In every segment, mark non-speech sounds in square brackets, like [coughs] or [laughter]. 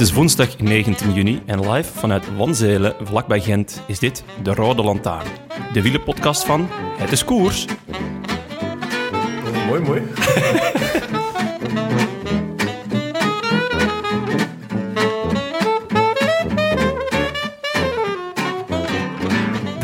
Het is woensdag 19 juni en live vanuit Wanzelen, vlakbij Gent, is dit de Rode Lantaarn. De wielenpodcast van Het is Koers. Mooi, mooi.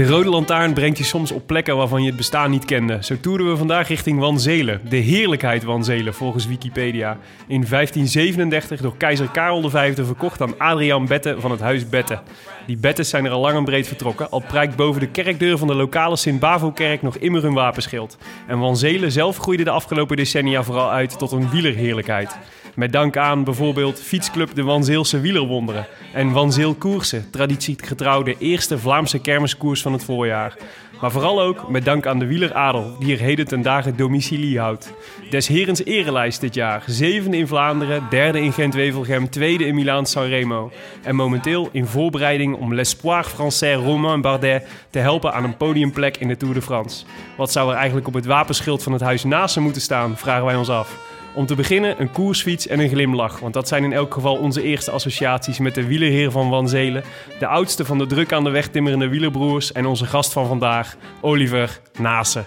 De Rode Lantaarn brengt je soms op plekken waarvan je het bestaan niet kende. Zo toerden we vandaag richting Wanzelen. De heerlijkheid Wanzelen, volgens Wikipedia. In 1537 door keizer Karel V verkocht aan Adriaan Bette van het huis Bette. Die Bettes zijn er al lang en breed vertrokken, al prijkt boven de kerkdeur van de lokale Sint-Bavo-kerk nog immer hun wapenschild. En Wanzelen zelf groeide de afgelopen decennia vooral uit tot een wielerheerlijkheid. Met dank aan bijvoorbeeld Fietsclub de Wanzeelse Wielerwonderen en Wanzeel Koersen, traditiegetrouw de eerste Vlaamse kermiskoers van het voorjaar. Maar vooral ook met dank aan de wieleradel, die er heden ten dagen domicilie houdt. Des Herens erelijst dit jaar. Zevende in Vlaanderen, derde in Gent-Wevelgem, tweede in Milaan-San Remo. En momenteel in voorbereiding om l'espoir français Romain Bardet te helpen aan een podiumplek in de Tour de France. Wat zou er eigenlijk op het wapenschild van het huis naast moeten staan, vragen wij ons af. Om te beginnen een koersfiets en een glimlach. Want dat zijn in elk geval onze eerste associaties met de wielerheer van Wanzelen. De oudste van de druk aan de weg timmerende wielerbroers. En onze gast van vandaag, Oliver Nase.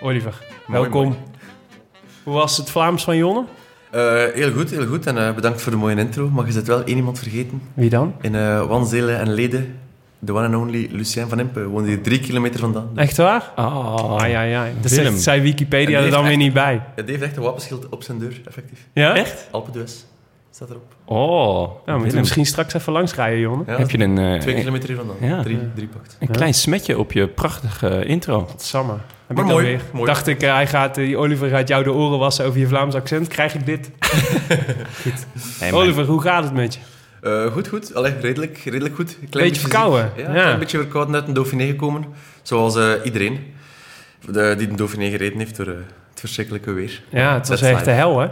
Oliver, welkom. mooi. Hoe was het Vlaams van Jonne? Eh, heel goed, heel goed. En eh, bedankt voor de mooie intro. Maar je zit wel één iemand vergeten. Wie dan? In eh Wanzelen en Leden, de one and only Lucien van Impe. Woonde hier drie kilometer vandaan. Echt waar? Oh, Ah ja, ja. Dat zegt, zei Wikipedia er dan weer niet bij. Ja, die heeft echt een wapenschild op zijn deur, effectief. Ja? Echt? Alpe d'Huez staat erop. Oh, moeten we Willem. misschien straks even langs rijden, Jonne. Ja, Heb je een, eh, Twee kilometer hier vandaan. Ja. Drie, drie pakt. een klein smetje op je prachtige intro. Samme. Heb Maar ik mooi, alweer. mooi. Dacht ik, eh, hij gaat, eh, die Oliver gaat jou de oren wassen over je Vlaams accent. Krijg ik dit? [laughs] Hey, Oliver, hoe gaat het met je? Eh, goed, goed. Allee, redelijk, redelijk goed. Een Beetje verkouden? Ja, Ja. een beetje verkouden uit een Dauphiné gekomen. Zoals eh, iedereen de, die de Dauphiné gereden heeft door eh, het verschrikkelijke weer. Ja, het was echt de hel, hè?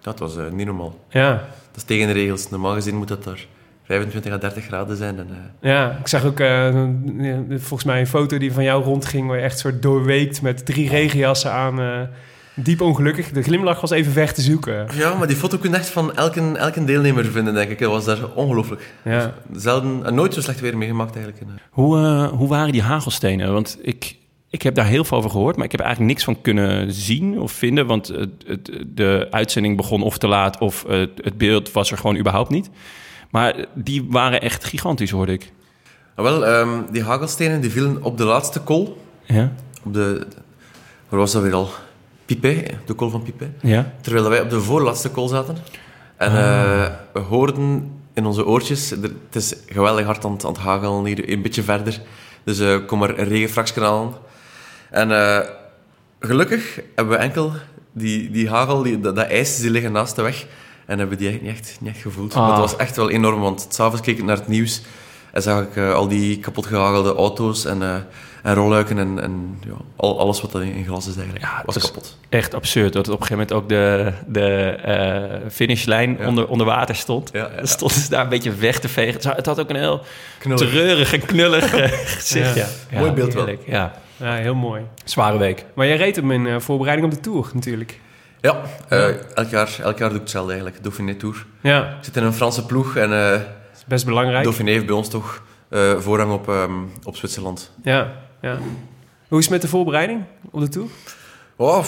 Dat was niet normaal. Ja. Dat is tegen de regels. Normaal gezien moet dat daar 25 à 30 graden zijn. En, Ja, ik zag ook volgens mij een foto die van jou rondging... waar je echt soort doorweekt met drie regenjassen aan. Diep ongelukkig. De glimlach was even weg te zoeken. Ja, maar die foto kun je echt van elke, elke deelnemer vinden, denk ik. Dat was daar ongelooflijk. Ja. Zelden, en nooit zo slecht weer meegemaakt eigenlijk. eh. Hoe, eh, hoe waren die hagelstenen? Want ik, ik heb daar heel veel over gehoord, maar ik heb eigenlijk niks van kunnen zien of vinden. Want het, het- de uitzending begon of te laat of eh, het beeld was er gewoon überhaupt niet. Maar die waren echt gigantisch, hoorde ik. Ah, wel, ehm, die hagelstenen die vielen op de laatste kol. Ja? Op de... Waar was dat weer al? Pipé, de kol van Pipé. Ja? Terwijl wij op de voorlaatste kol zaten. En Ah. eh, we hoorden in onze oortjes... er- het is geweldig hard aan, het- aan het hagelen hier, een beetje verder. Dus eh kom er aan. En eh, gelukkig hebben we enkel die, die hagel, die, dat, dat ijs, die liggen naast de weg. En hebben die eigenlijk niet echt, niet echt gevoeld. Ah. Maar het was echt wel enorm, want s'avonds keek ik naar het nieuws. En zag ik eh, al die kapot gehagelde auto's en, eh, en rolluiken en, en ja, al, alles wat er in glas is eigenlijk. Ja, was kapot. Echt absurd dat het op een gegeven moment ook de, de eh, finishlijn Ja. onder, onder water stond. Ja, ja, ja. Dan stonden ze daar een beetje weg te vegen. Het had ook een heel Knullig. treurig en knullig [laughs] gezicht. Ja. Ja. Ja, Mooi beeld wel. Ja, Ja, heel mooi. zware week. Maar jij reed hem in eh, voorbereiding op de Tour natuurlijk. Ja, elk, jaar, elk jaar doe ik hetzelfde eigenlijk. Dauphiné Tour. Ja, Ik zit in een Franse ploeg en eh best belangrijk. Dauphiné heeft bij ons toch eh, voorrang op, ehm, op Zwitserland. Ja, ja. Hoe is het met de voorbereiding op de Tour? Oh.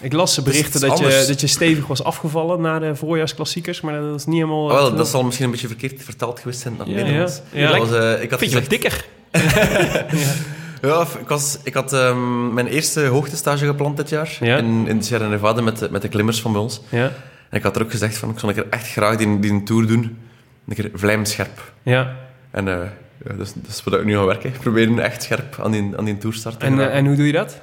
Ik las berichten dat je, dat je stevig was afgevallen na de voorjaarsklassiekers, maar dat is niet helemaal... Wel, eh, dat zal misschien een beetje verkeerd vertaald geweest zijn het Ja, Nederlands. ja. Ja. Was, eh, ik had Vind je dat gezegd- dikker? [laughs] Ja, ik, was, ik had ehm, mijn eerste hoogtestage gepland dit jaar. Ja. In, in de Sierra Nevada met, de- met de klimmers van bij ons. Ja, En ik had er ook gezegd van, ik zou keer echt graag die, die tour doen. Een keer vlijmscherp. ja. En eh ja, dat, is, dat is wat ik nu ga werken. Proberen echt scherp aan die, aan die tour starten. En, eh, en hoe doe je dat?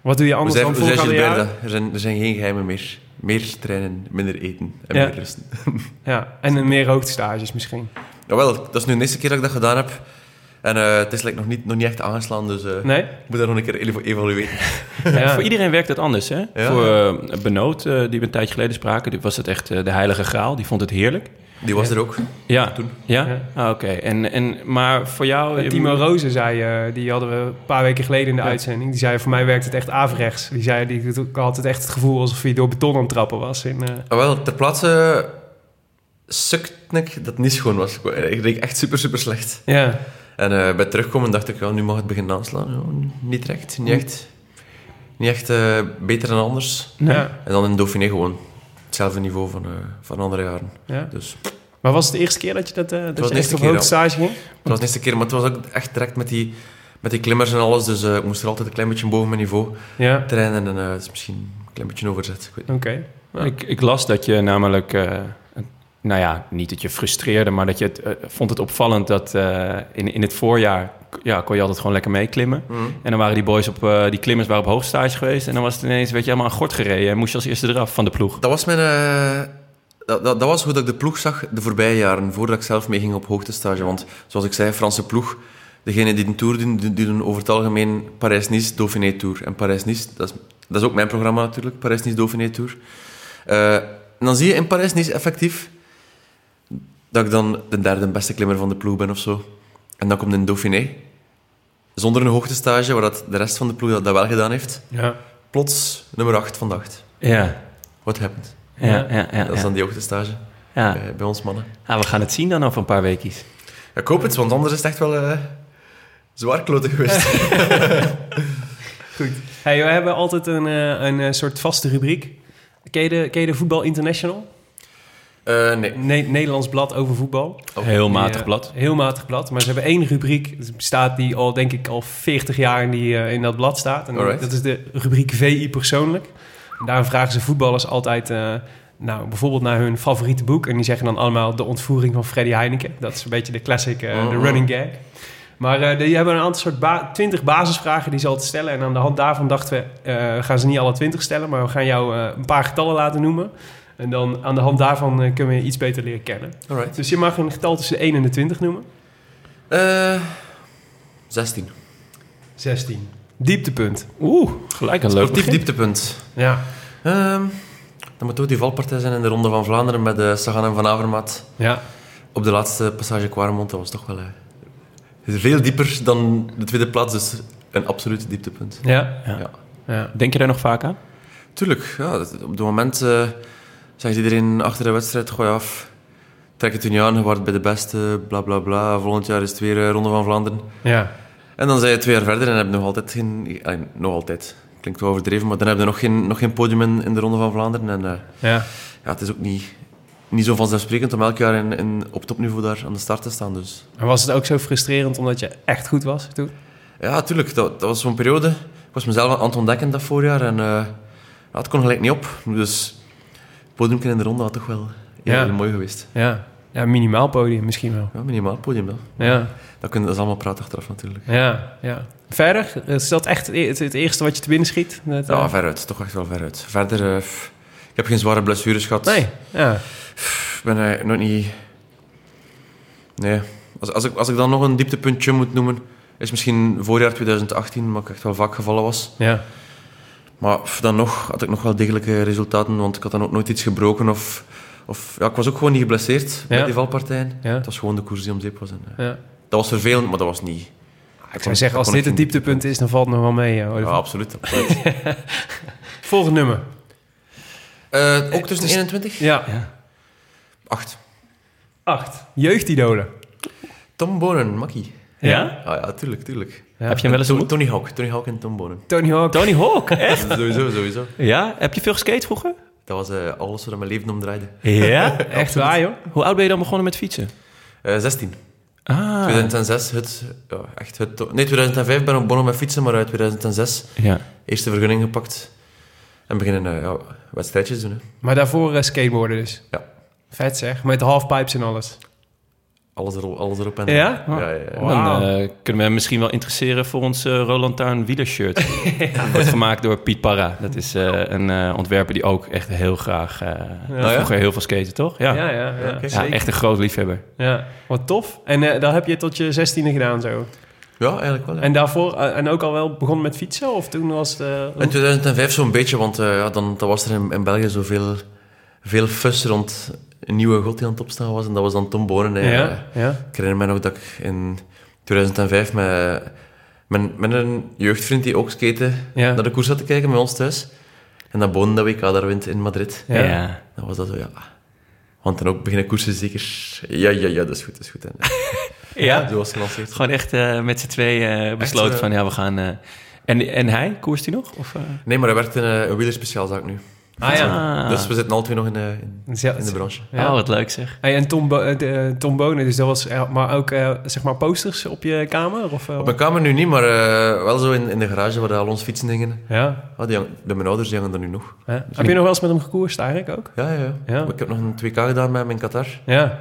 Wat doe je we anders zijn, dan we zijn jaren? Er zijn, er zijn geen geheimen meer. Meer trainen, minder eten en Ja. meer rusten. [laughs] Ja, en meer hoogtestages misschien. Jawel, dat is nu de eerste keer dat ik dat gedaan heb. En eh, het is like, nog, niet, nog niet echt aangeslaan, dus eh, Nee? ik moet dat nog een keer evo- evalueren. [laughs] Ja. Voor iedereen werkt het anders, hè? Ja. Voor eh, Benoot, die we een tijdje geleden spraken, die was het echt de heilige graal. Die vond het heerlijk. Die was er ook. Ja, Toen. ja? Ja. Ah, Oké, en, en, maar voor jou... Timo Rozen zei, eh, die hadden we een paar weken geleden in de Ja. uitzending. Die zei, voor mij werkt het echt averechts. Die zei, die ik had het echt het gevoel alsof hij door beton aan het trappen was. In, eh, Ah, wel, ter plaatse sukte ik dat het niet schoon was. Ik reed echt super, super slecht. ja, En eh, bij terugkomen dacht ik, ja, nu mag het beginnen aanslaan. Ja, niet direct, niet echt, niet echt eh, beter dan anders. ja, En dan in Dauphiné gewoon hetzelfde niveau van, eh, van andere jaren. ja. Dus het Maar was het de eerste keer dat je, dat, eh, dat was je de echt eerste op keer, hoogtestage ging? was de eerste keer, maar het was ook echt direct met die, met die klimmers en alles. Dus eh, ik moest er altijd een klein beetje boven mijn niveau Ja, trainen. En het is misschien een klein beetje overzet. Oké. Ja. Ik, ik las dat je namelijk, eh, nou ja, niet dat je frustreerde, maar dat je het, eh, vond het opvallend dat eh, in, in het voorjaar ja, kon je altijd gewoon lekker meeklimmen. Mhm. En dan waren die boys op, eh, die klimmers waren op hoogstage geweest en dan was het ineens, werd je helemaal aan gort gereden en moest je als eerste eraf van de ploeg. Dat was mijn... dat, dat, dat was hoe dat ik de ploeg zag de voorbije jaren, voordat ik zelf meeging op hoogtestage. Want zoals ik zei, Franse ploeg, degenen die een tour doen, die, die doen over het algemeen Parijs-Nice, Dauphiné Tour. En Parijs-Nice, dat is, dat is ook mijn programma natuurlijk, Parijs-Nice, Dauphiné Tour. En dan zie je in Parijs-Nice effectief dat ik dan de derde beste klimmer van de ploeg ben of zo. En dan komt in Dauphiné, zonder een hoogtestage, waar dat de rest van de ploeg dat, dat wel gedaan heeft, Ja. plots nummer 8 van de 8. Ja, What happened? ja, ja. ja, Dat is ja. dan die hoogtestage Ja. bij, bij ons mannen. Ah, we gaan het zien dan over een paar weekjes. Ja, ik hoop het, want anders is het echt wel eh zwaar kloten geweest. [laughs] Goed. Hey, we hebben altijd een, eh, een eh, soort vaste rubriek. Ken je de, ken je de Voetbal International? Eh, nee. Ne- Nederlands blad over voetbal. Heel Die, matig eh, blad. Heel matig blad. Maar ze hebben één rubriek. Het bestaat die al, denk ik, al 40 jaar in, die, eh, in dat blad staat. En Alright. dat is de rubriek VI persoonlijk. En daarin vragen ze voetballers altijd... nou, bijvoorbeeld naar hun favoriete boek. En die zeggen dan allemaal de ontvoering van Freddy Heineken. Dat is een beetje de classic, de Mhm. running gag. Maar eh, die hebben een aantal soort ba 20 basisvragen die ze altijd stellen. En aan de hand daarvan dachten we, eh, gaan ze niet alle 20 stellen, maar we gaan jou een paar getallen laten noemen. En dan aan de hand daarvan eh, kunnen we je iets beter leren kennen. Alright. Dus je mag een getal tussen de 1 en de 20 noemen. Eh 16. 16. Dieptepunt. Oeh, gelijk een leuk Sportief dieptepunt. Ja. Ehm dat moet ook die valpartij zijn in de Ronde van Vlaanderen met de Sagan en Van Avermaet. Ja. Op de laatste passage Quaremont, dat was toch wel eh, veel dieper dan de tweede plaats. Dus een absoluut dieptepunt. Ja. Ja. Ja. ja. Denk je daar nog vaak aan? Tuurlijk, ja. Op het moment eh zegt iedereen achter de wedstrijd, gooi af. Trek het u niet aan, je wordt bij de beste, bla bla bla. Volgend jaar is het weer eh, Ronde van Vlaanderen. Ja. En dan zijn je twee jaar verder en heb je nog altijd geen... eh, nog altijd. Klinkt wel overdreven, maar dan heb je nog geen, nog geen podium in, in de Ronde van Vlaanderen. En eh, Ja. ja, het is ook niet, niet zo vanzelfsprekend om elk jaar in, in, op topniveau daar aan de start te saan. Dus Maar was het ook zo frustrerend omdat je echt goed was toen? ja, tuurlijk. Dat, dat was zo'n periode. Ik was mezelf aan het ontdekken dat voorjaar. En ja, het kon gelijk niet op. Dus podium in de ronde had toch wel Ja. heel mooi geweest. Ja. Ja, minimaal podium misschien wel. Ja, minimaal podium wel. Ja. Dat, kun, dat is allemaal praat achteraf natuurlijk. Ja. ja. Verder? Is dat echt het, het eerste wat je te binnen schiet? Dat, eh, Ja, veruit. Toch echt wel veruit. Verder, eh, ik heb geen zware blessures gehad. Nee. Ja. Ik ben nog niet... Nee, als, als, ik, als ik dan nog een dieptepuntje moet noemen, is misschien voorjaar 2018, maar ik echt wel vaak gevallen was. Ja. Maar dan nog had ik nog wel degelijke resultaten, want ik had dan ook nooit iets gebroken. Of, of, ja, ik was ook gewoon niet geblesseerd bij Ja. die valpartijen. Ja. Het was gewoon de koers die om zeep was. En, eh, ja. dat was vervelend, maar dat was niet... Ik zou zeggen, als dit het dieptepunt is, dan valt het nog wel mee. hè, Ja, absoluut. absoluut. [laughs] Volgende nummer. Eh, ook tussen 21? Ja. 8. Acht. Jeugdidolen. Tom Bonen, Makkie. Ja? Ah ja, tuurlijk, tuurlijk. Ja. Heb je hem wel eens ontmoet? Tony Hawk, Tony Hawk en Tom Bonen. Tony Hawk. Tony Hawk, [laughs] echt? sowieso, sowieso. Ja? Heb je veel geskate vroeger? Dat was eh, alles waar mijn leven om draaide. Ja? [laughs] Echt waar, joh. Hoe oud ben je dan begonnen met fietsen? Eh 16. Ah. 2006, het, ja, echt het... Nee, 2005 ben ik begonnen met fietsen, maar uit 2006 Ja. eerste vergunning gepakt. En beginnen eh, ja, wedstrijdjes doen. Hè. Maar daarvoor eh, skateboarden dus. Ja. Vet zeg. Met halfpipes en alles. Alles, erop, alles erop en Ja? ja, ja, ja. Dan eh, kunnen we hem misschien wel interesseren voor ons eh, Roland Tuin wielershirt. [laughs] Dat wordt gemaakt door Piet Parra. Dat is eh, een eh, ontwerper die ook echt heel graag... eh ja? Vroeger heel veel skaten, toch? Ja, Ja, ja, echt een groot liefhebber. Ja, wat tof. En eh dat heb je tot je zestiende gedaan zo. Ja, eigenlijk wel. ja. En daarvoor, en ook al wel begonnen met fietsen? Of toen was het... In 2005 zo'n beetje, want eh, ja, dan, dan was er in, in België zoveel veel fuss rond een nieuwe god die aan het opstaan was. En dat was dan Tom Bonen. hè. ja, ja. Ik herinner me nog dat ik in 2005 met, met, met een jeugdvriend die ook skate Ja. naar de koers zat te kijken met ons thuis. En dan Bonen dat WK daar wint in Madrid. Ja. Ja. Dan was dat zo, ja... Want dan ook beginnen koersen zeker... Ja, ja, ja, dat is goed, dat is goed. En, [laughs] Ja. was gelanceerd. Gewoon echt eh, met z'n tweeën eh, besloten eh, van ja, we gaan... eh, en, en hij, koerst hij nog? Of, eh? Nee, maar hij werkt in eh, een wielerspeciaalzaak nu. Ah ja. Ah. Dus we zitten twee nog in, de in, Ja, in de branche. ja. Oh, wat leuk zeg. Hey, en Tom, Bo eh, de- Tom Bonen, dus dat was... eh, Maar ook, eh, zeg maar, posters op je kamer? Of, eh, Op mijn kamer nu niet, maar eh, wel zo in, in de garage waar al ons fietsen dingen. Ja. Ah, die, hang- de, mijn ouders die hangen er nu nog. ja. Heb je nog wel eens met hem gekoerst eigenlijk ook? Ja, ja, ja. Ja. Ik heb nog een 2K gedaan met hem in Qatar. Ja.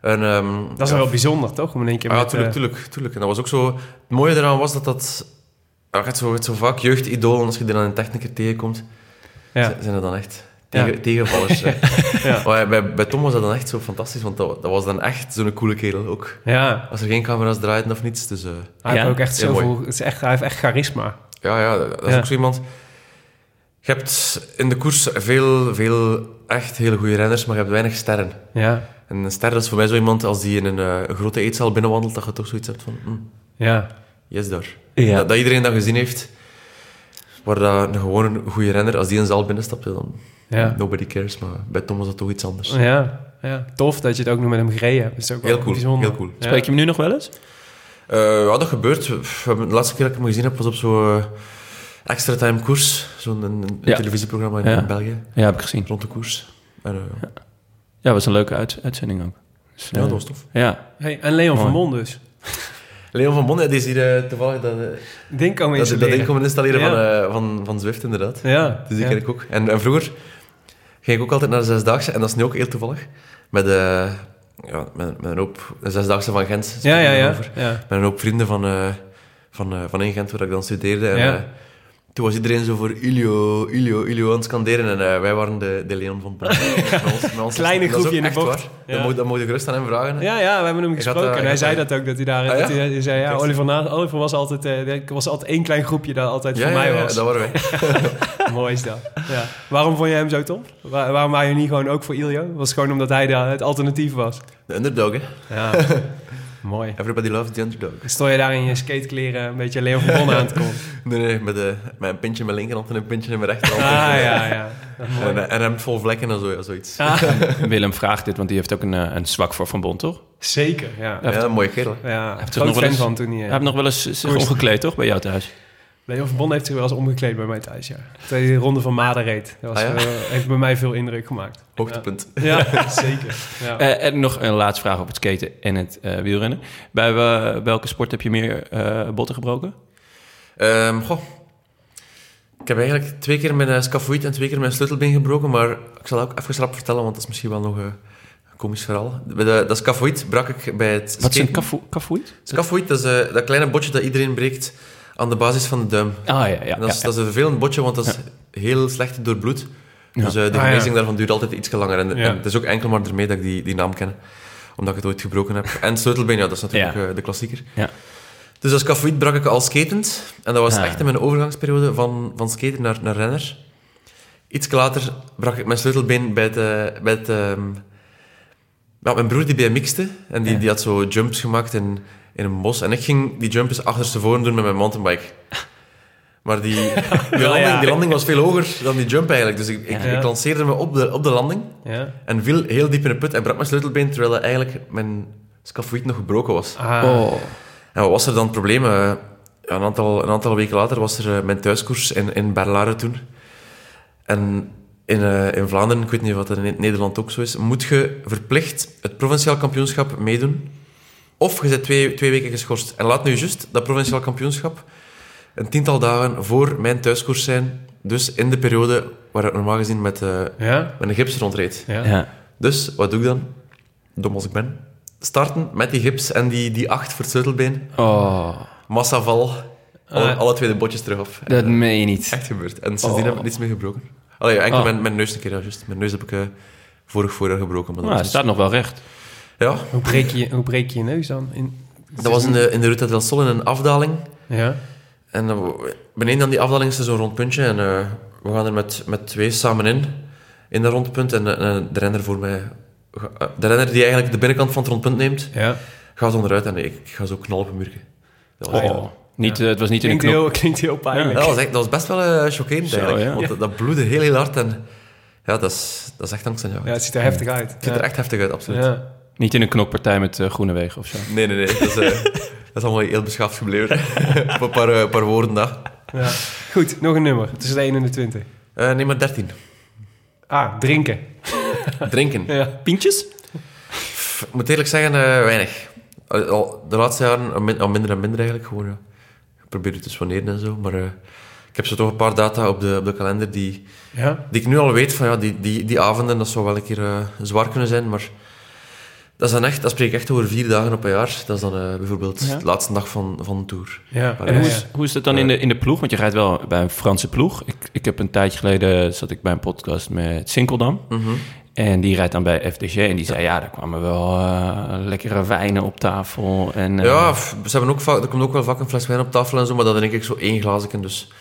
En, ehm, Dat is ja, wel bijzonder, toch? Om in één keer Ah, ja, met... tuurlijk, eh, tuurlijk, tuurlijk. En dat was ook zo... Het mooie eraan was dat dat... Ja, hebt zo, zo vaak jeugdidolen, als je die dan in techniker tegenkomt, ja. zijn- zijn dat dan echt tegen, Ja. tegenvallers. hè. [laughs] Ja. Maar bij, bij Tom was dat dan echt zo fantastisch, want dat, dat was dan echt zo'n coole kerel ook. Ja. Als er geen camera's draaiden of niets, dus... eh, Hij heeft ook echt Heel zoveel... Het is echt, hij heeft echt charisma. Ja, ja, dat is Ja. ook zo iemand... Je hebt in de koers veel, veel echt hele goede renners, maar je hebt weinig sterren. Ja. En een ster dat is voor mij zo iemand als die in een, eh, een grote eetzaal binnenwandelt, dat je toch zoiets hebt van... hm, Ja. yes, daar. Ja. Dat, dat iedereen dat gezien heeft, waar dat een gewone goede renner, als die een zaal binnenstapte, dan Ja. nobody cares. Maar bij Tom was dat toch iets anders. Ja. ja. Tof dat je het ook nog met hem gereden hebt. Dat is ook wel Heel cool, bijzonder. heel cool. Ja. Spreek je hem nu nog wel eens? Eh, ja, dat gebeurt. We hebben- De laatste keer dat ik hem gezien heb, was op zo'n eh, extra time koers. Zo'n een, een Ja. televisieprogramma in, Ja. België, Ja, heb ik gezien. rond de koers. En, eh, ja. Ja, was een leuke uit- uitzending ook. Dus, eh, dat was tof. Ja. Hey, en Leon Mooi. van Mon dus. Leon van Bon, die is hier eh, toevallig dat, eh, Ding komen dat, dat installeren. Ja. van, eh, van, van Zwift, inderdaad. Ja. Dus die ken ik ook. En, en vroeger ging ik ook altijd naar de Zesdaagse, en dat is nu ook heel toevallig, met, eh, ja, met, met een hoop... De Zesdaagse van Gent. Ja, ja, ja. Met een hoop vrienden van, eh, van, eh, van in Gent, waar ik dan studeerde. En, eh, toen was iedereen zo voor Ilio, Ilio, Ilio aan het scanderen. En eh, wij waren de, de Leon van [laughs] ons- Kleine groepje in de bocht. Ja. Dat, moet, je gerust aan hem vragen. Ja, ja, we hebben hem Ik had, gesproken. eh, en ik hij zei eh, dat ook, dat hij daar... Ah, dat ja? hij, hij zei, ja. Oliver, Na- Oliver was altijd... eh, er was altijd één klein groepje dat altijd ja, voor ja, mij ja, was. dat waren wij. [laughs] Mooi is dat. Ja. Waarom vond je hem zo tof? Waar- waarom waren je niet gewoon ook voor Ilio? Was het gewoon omdat hij het alternatief was? De underdog, hè. Ja, [laughs] mooi. Everybody loves the underdog. Stond je daar in je skatekleren een beetje Leon van Bon aan te komen? [laughs] Nee, nee, met, eh, met een pintje in mijn linkerhand en een pintje in mijn rechterhand. Ah, ja, ja. [laughs] En, en hem vol vlekken en zo, ja, zoiets. Ah, [laughs] Willem vraagt dit, want die heeft ook een, eh, een zwak voor Van Bont, toch? zeker, ja. Ja, een mooie kerel. Ja, groot nog wel fan eens- van toen hij... Hij eh, heeft nog wel eens zich omgekleed, toch? Bij jou thuis? Leon van Bon heeft zich wel eens omgekleed bij mij thuis, ja. Toen hij de ronde van Maden reed. Dat was, Ah, ja? eh, heeft bij mij veel indruk gemaakt. Hoogtepunt. Ja, [laughs] zeker. Ja. Eh, en nog een laatste vraag op het skaten en het eh, wielrennen. Bij welke sport heb je meer eh, botten gebroken? Ehm, goh. Ik heb eigenlijk twee keer mijn uh, scafoïd en twee keer mijn sleutelbeen gebroken, maar ik zal ook even rap vertellen, want dat is misschien wel nog een komisch verhaal. De, dat scafoïd brak ik bij het Wat is een? Scafoïd, dat is eh, dat kleine botje dat iedereen breekt aan de basis van de duim. Ah ja, ja. En dat, is, ja, dat is een vervelend botje, want dat is heel slecht door bloed. Ja. Dus eh, de Ah, ja. genezing daarvan duurt altijd iets langer. En, Ja. en het is ook enkel maar ermee dat ik die, die naam ken. omdat ik het ooit gebroken heb. En sleutelbeen, ja, dat is natuurlijk Ja. eh, de klassieker. Ja. Dus als cafeït brak ik al skatend. En dat was Ah. echt in mijn overgangsperiode van, van skater naar, naar renner. Iets later brak ik mijn sleutelbeen bij het... eh, bij het ehm, ja, mijn broer die BMX'te. En die, Ja. die had zo jumps gemaakt in, in een bos. En ik ging die jumps achterstevoren doen met mijn mountainbike. Maar die, [laughs] die, landing, ja. die landing was veel hoger dan die jump eigenlijk. Dus ik, ik, Ja. ik lanceerde me op de, op de landing. Ja. En viel heel diep in de put en brak mijn sleutelbeen, terwijl eigenlijk mijn scafoïd nog gebroken was. Ah. Oh. En wat was er dan het probleem? Eh, een, aantal, een aantal weken later was er eh, mijn thuiskoers in, in Berlaren toen. En in, eh, in Vlaanderen, ik weet niet of dat in Nederland ook zo is, moet je verplicht het provinciaal kampioenschap meedoen. Of je bent twee, twee weken geschorst. En laat nu juist dat provinciaal kampioenschap een tiental dagen voor mijn thuiskoers zijn. Dus in de periode waar ik normaal gezien met, eh, Ja? met een gips rondreed. Ja. Ja. Dus, wat doe ik dan? Dom als ik ben. Starten met die gips en die, die acht voor het sleutelbeen. Oh, Massaval. Alle, Ah. alle twee de botjes terug op. dat En, meen je niet. eh, Echt gebeurd. En sindsdien Oh. heb ik niets meer gebroken. Allee, enkel Oh. mijn, mijn neus een keer, ja, juist. Mijn neus heb ik eh, vorig voorjaar gebroken. Maar dat, Nou, het was staat nog wel recht. Ja, Hoe, breek je, hoe breek je je neus dan? In, dat was in de, in de Ruta del Sol in een afdaling. Ja. En dan, beneden aan die afdaling is er zo'n rond puntje. En eh, we gaan er met, met twee samen in. In dat rondpunt. En, eh, en de renner voor mij... eh, De renner die eigenlijk de binnenkant van het rondpunt neemt, Ja. gaat onderuit. En ik ga zo knal op een muurtje. Dat was echt- Oh. Niet, eh, het was niet in een Klinkt knop. heel, klinkt heel pijnlijk. Dat was, echt, dat was best wel eh, chockerend eigenlijk. ja. Want dat, dat bloedde heel, heel hard. En ja, dat is, dat is echt angstaanjagend. Ja, het ziet er heftig uit. Het ziet er echt heftig uit, absoluut. Niet in een knokpartij met eh, Groenewegen of zo. Nee, nee, nee. Dat is, eh, [laughs] dat is allemaal heel beschaafd gebleven. [laughs] Op een paar, eh, paar woorden na. Ja. Goed, nog een nummer. Het is de 1 en de 20. Eh, nee, maar 13. Ah, drinken. Drinken. Ja. Pintjes? Ik moet eerlijk zeggen, eh, weinig. Al- de laatste jaren al min- al minder en minder eigenlijk. Gewoon, ja. Ik probeer het te soigneren en zo. Maar eh, ik heb zo toch een paar data op de, op de kalender die, Ja. die ik nu al weet van ja, die, die, die avonden, dat zou wel een keer eh, zwaar kunnen zijn. Maar dat is dan echt, dat spreek ik echt over vier dagen op een jaar. Dat is dan eh, bijvoorbeeld Ja. de laatste dag van, van de tour. Ja. En hoe is, hoe is dat dan in de, in de ploeg? Want je rijdt wel bij een Franse ploeg. Ik, ik heb een tijdje geleden, zat ik bij een podcast met Sinkeldam. Mhm. En die rijdt dan bij FDG. En die zei, ja, daar kwamen wel eh, lekkere wijnen op tafel. En, eh, Ja, ze hebben ook vaak, er komt ook wel vaak een fles wijn op tafel en zo, maar dat denk ik zo één glazen. Dus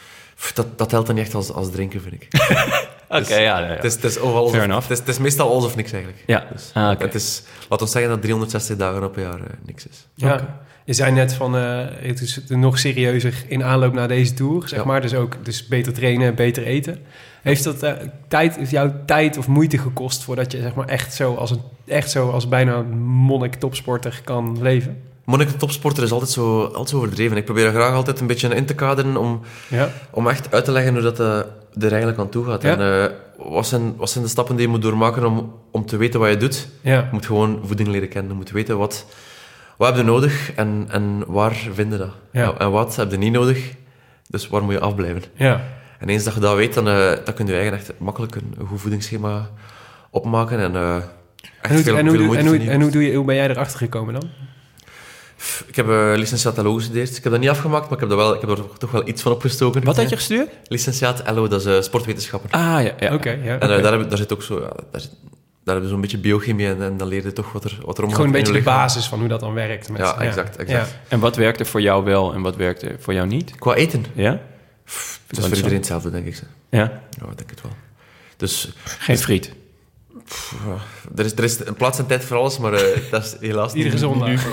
dat, dat telt dan niet echt als, als drinken, vind ik. [laughs] Oké, ja, ja, ja. Het is, het, is overal alles Fair of, enough. het, is, het is meestal alles of niks eigenlijk. Ja. Dus, Ah, oké. Het is, laten we zeggen dat 360 dagen op een jaar eh, niks is. Ja. Oké. Je zei net van, eh, het is nog serieuzer in aanloop naar deze tour, zeg Ja. maar. Dus ook dus beter trainen, beter eten. Heeft dat eh, tijd, heeft jou tijd of moeite gekost voordat je zeg maar echt zo als een echt zo als bijna een monnik topsporter kan leven? Monnik topsporter is altijd zo, altijd zo overdreven. Ik probeer er graag altijd een beetje in te kaderen om, Ja. om echt uit te leggen hoe dat eh, er eigenlijk aan toe gaat. Ja. En eh, wat, zijn, wat zijn de stappen die je moet doormaken om, om te weten wat je doet? Ja. Je moet gewoon voeding leren kennen. Je moet weten wat, wat heb je nodig en, en waar vind je dat. Ja. En wat heb je niet nodig, dus waar moet je afblijven. Ja. En eens dat je dat weet, dan, eh, dan kun je eigen echt makkelijk een, een goed voedingsschema opmaken. En, echt En hoe, veel, en, hoe, veel doe- moeite en, hoe, verdienen. en hoe, doe je, hoe ben jij erachter gekomen dan? Ik heb uh, licentiaat LO gestudeerd. Ik heb dat niet afgemaakt, maar ik heb, dat wel, ik heb er toch wel iets van opgestoken. Wat had je gestudeerd? Licentiaat LO, dat is eh, sportwetenschapper. Ah, ja. ja. Oké, ja. En eh, daar, heb, daar zit ook zo... Ja, daar, zit- daar hebben we zo'n beetje biochemie en, en dan leer je toch wat er, wat er omgaat Gewoon een beetje je de basis van hoe dat dan werkt. Met, Ja, exact, exact. Ja. En wat werkte voor jou wel en wat werkte voor jou niet? Qua eten, Ja? dat is voor iedereen hetzelfde, denk ik. Ja? Ja, ik denk het wel. Dus Geen friet. Pff, ja, er, is, er is een plaats en tijd voor alles, maar eh, [laughs] dat is helaas niet... Iedere zondag. [laughs]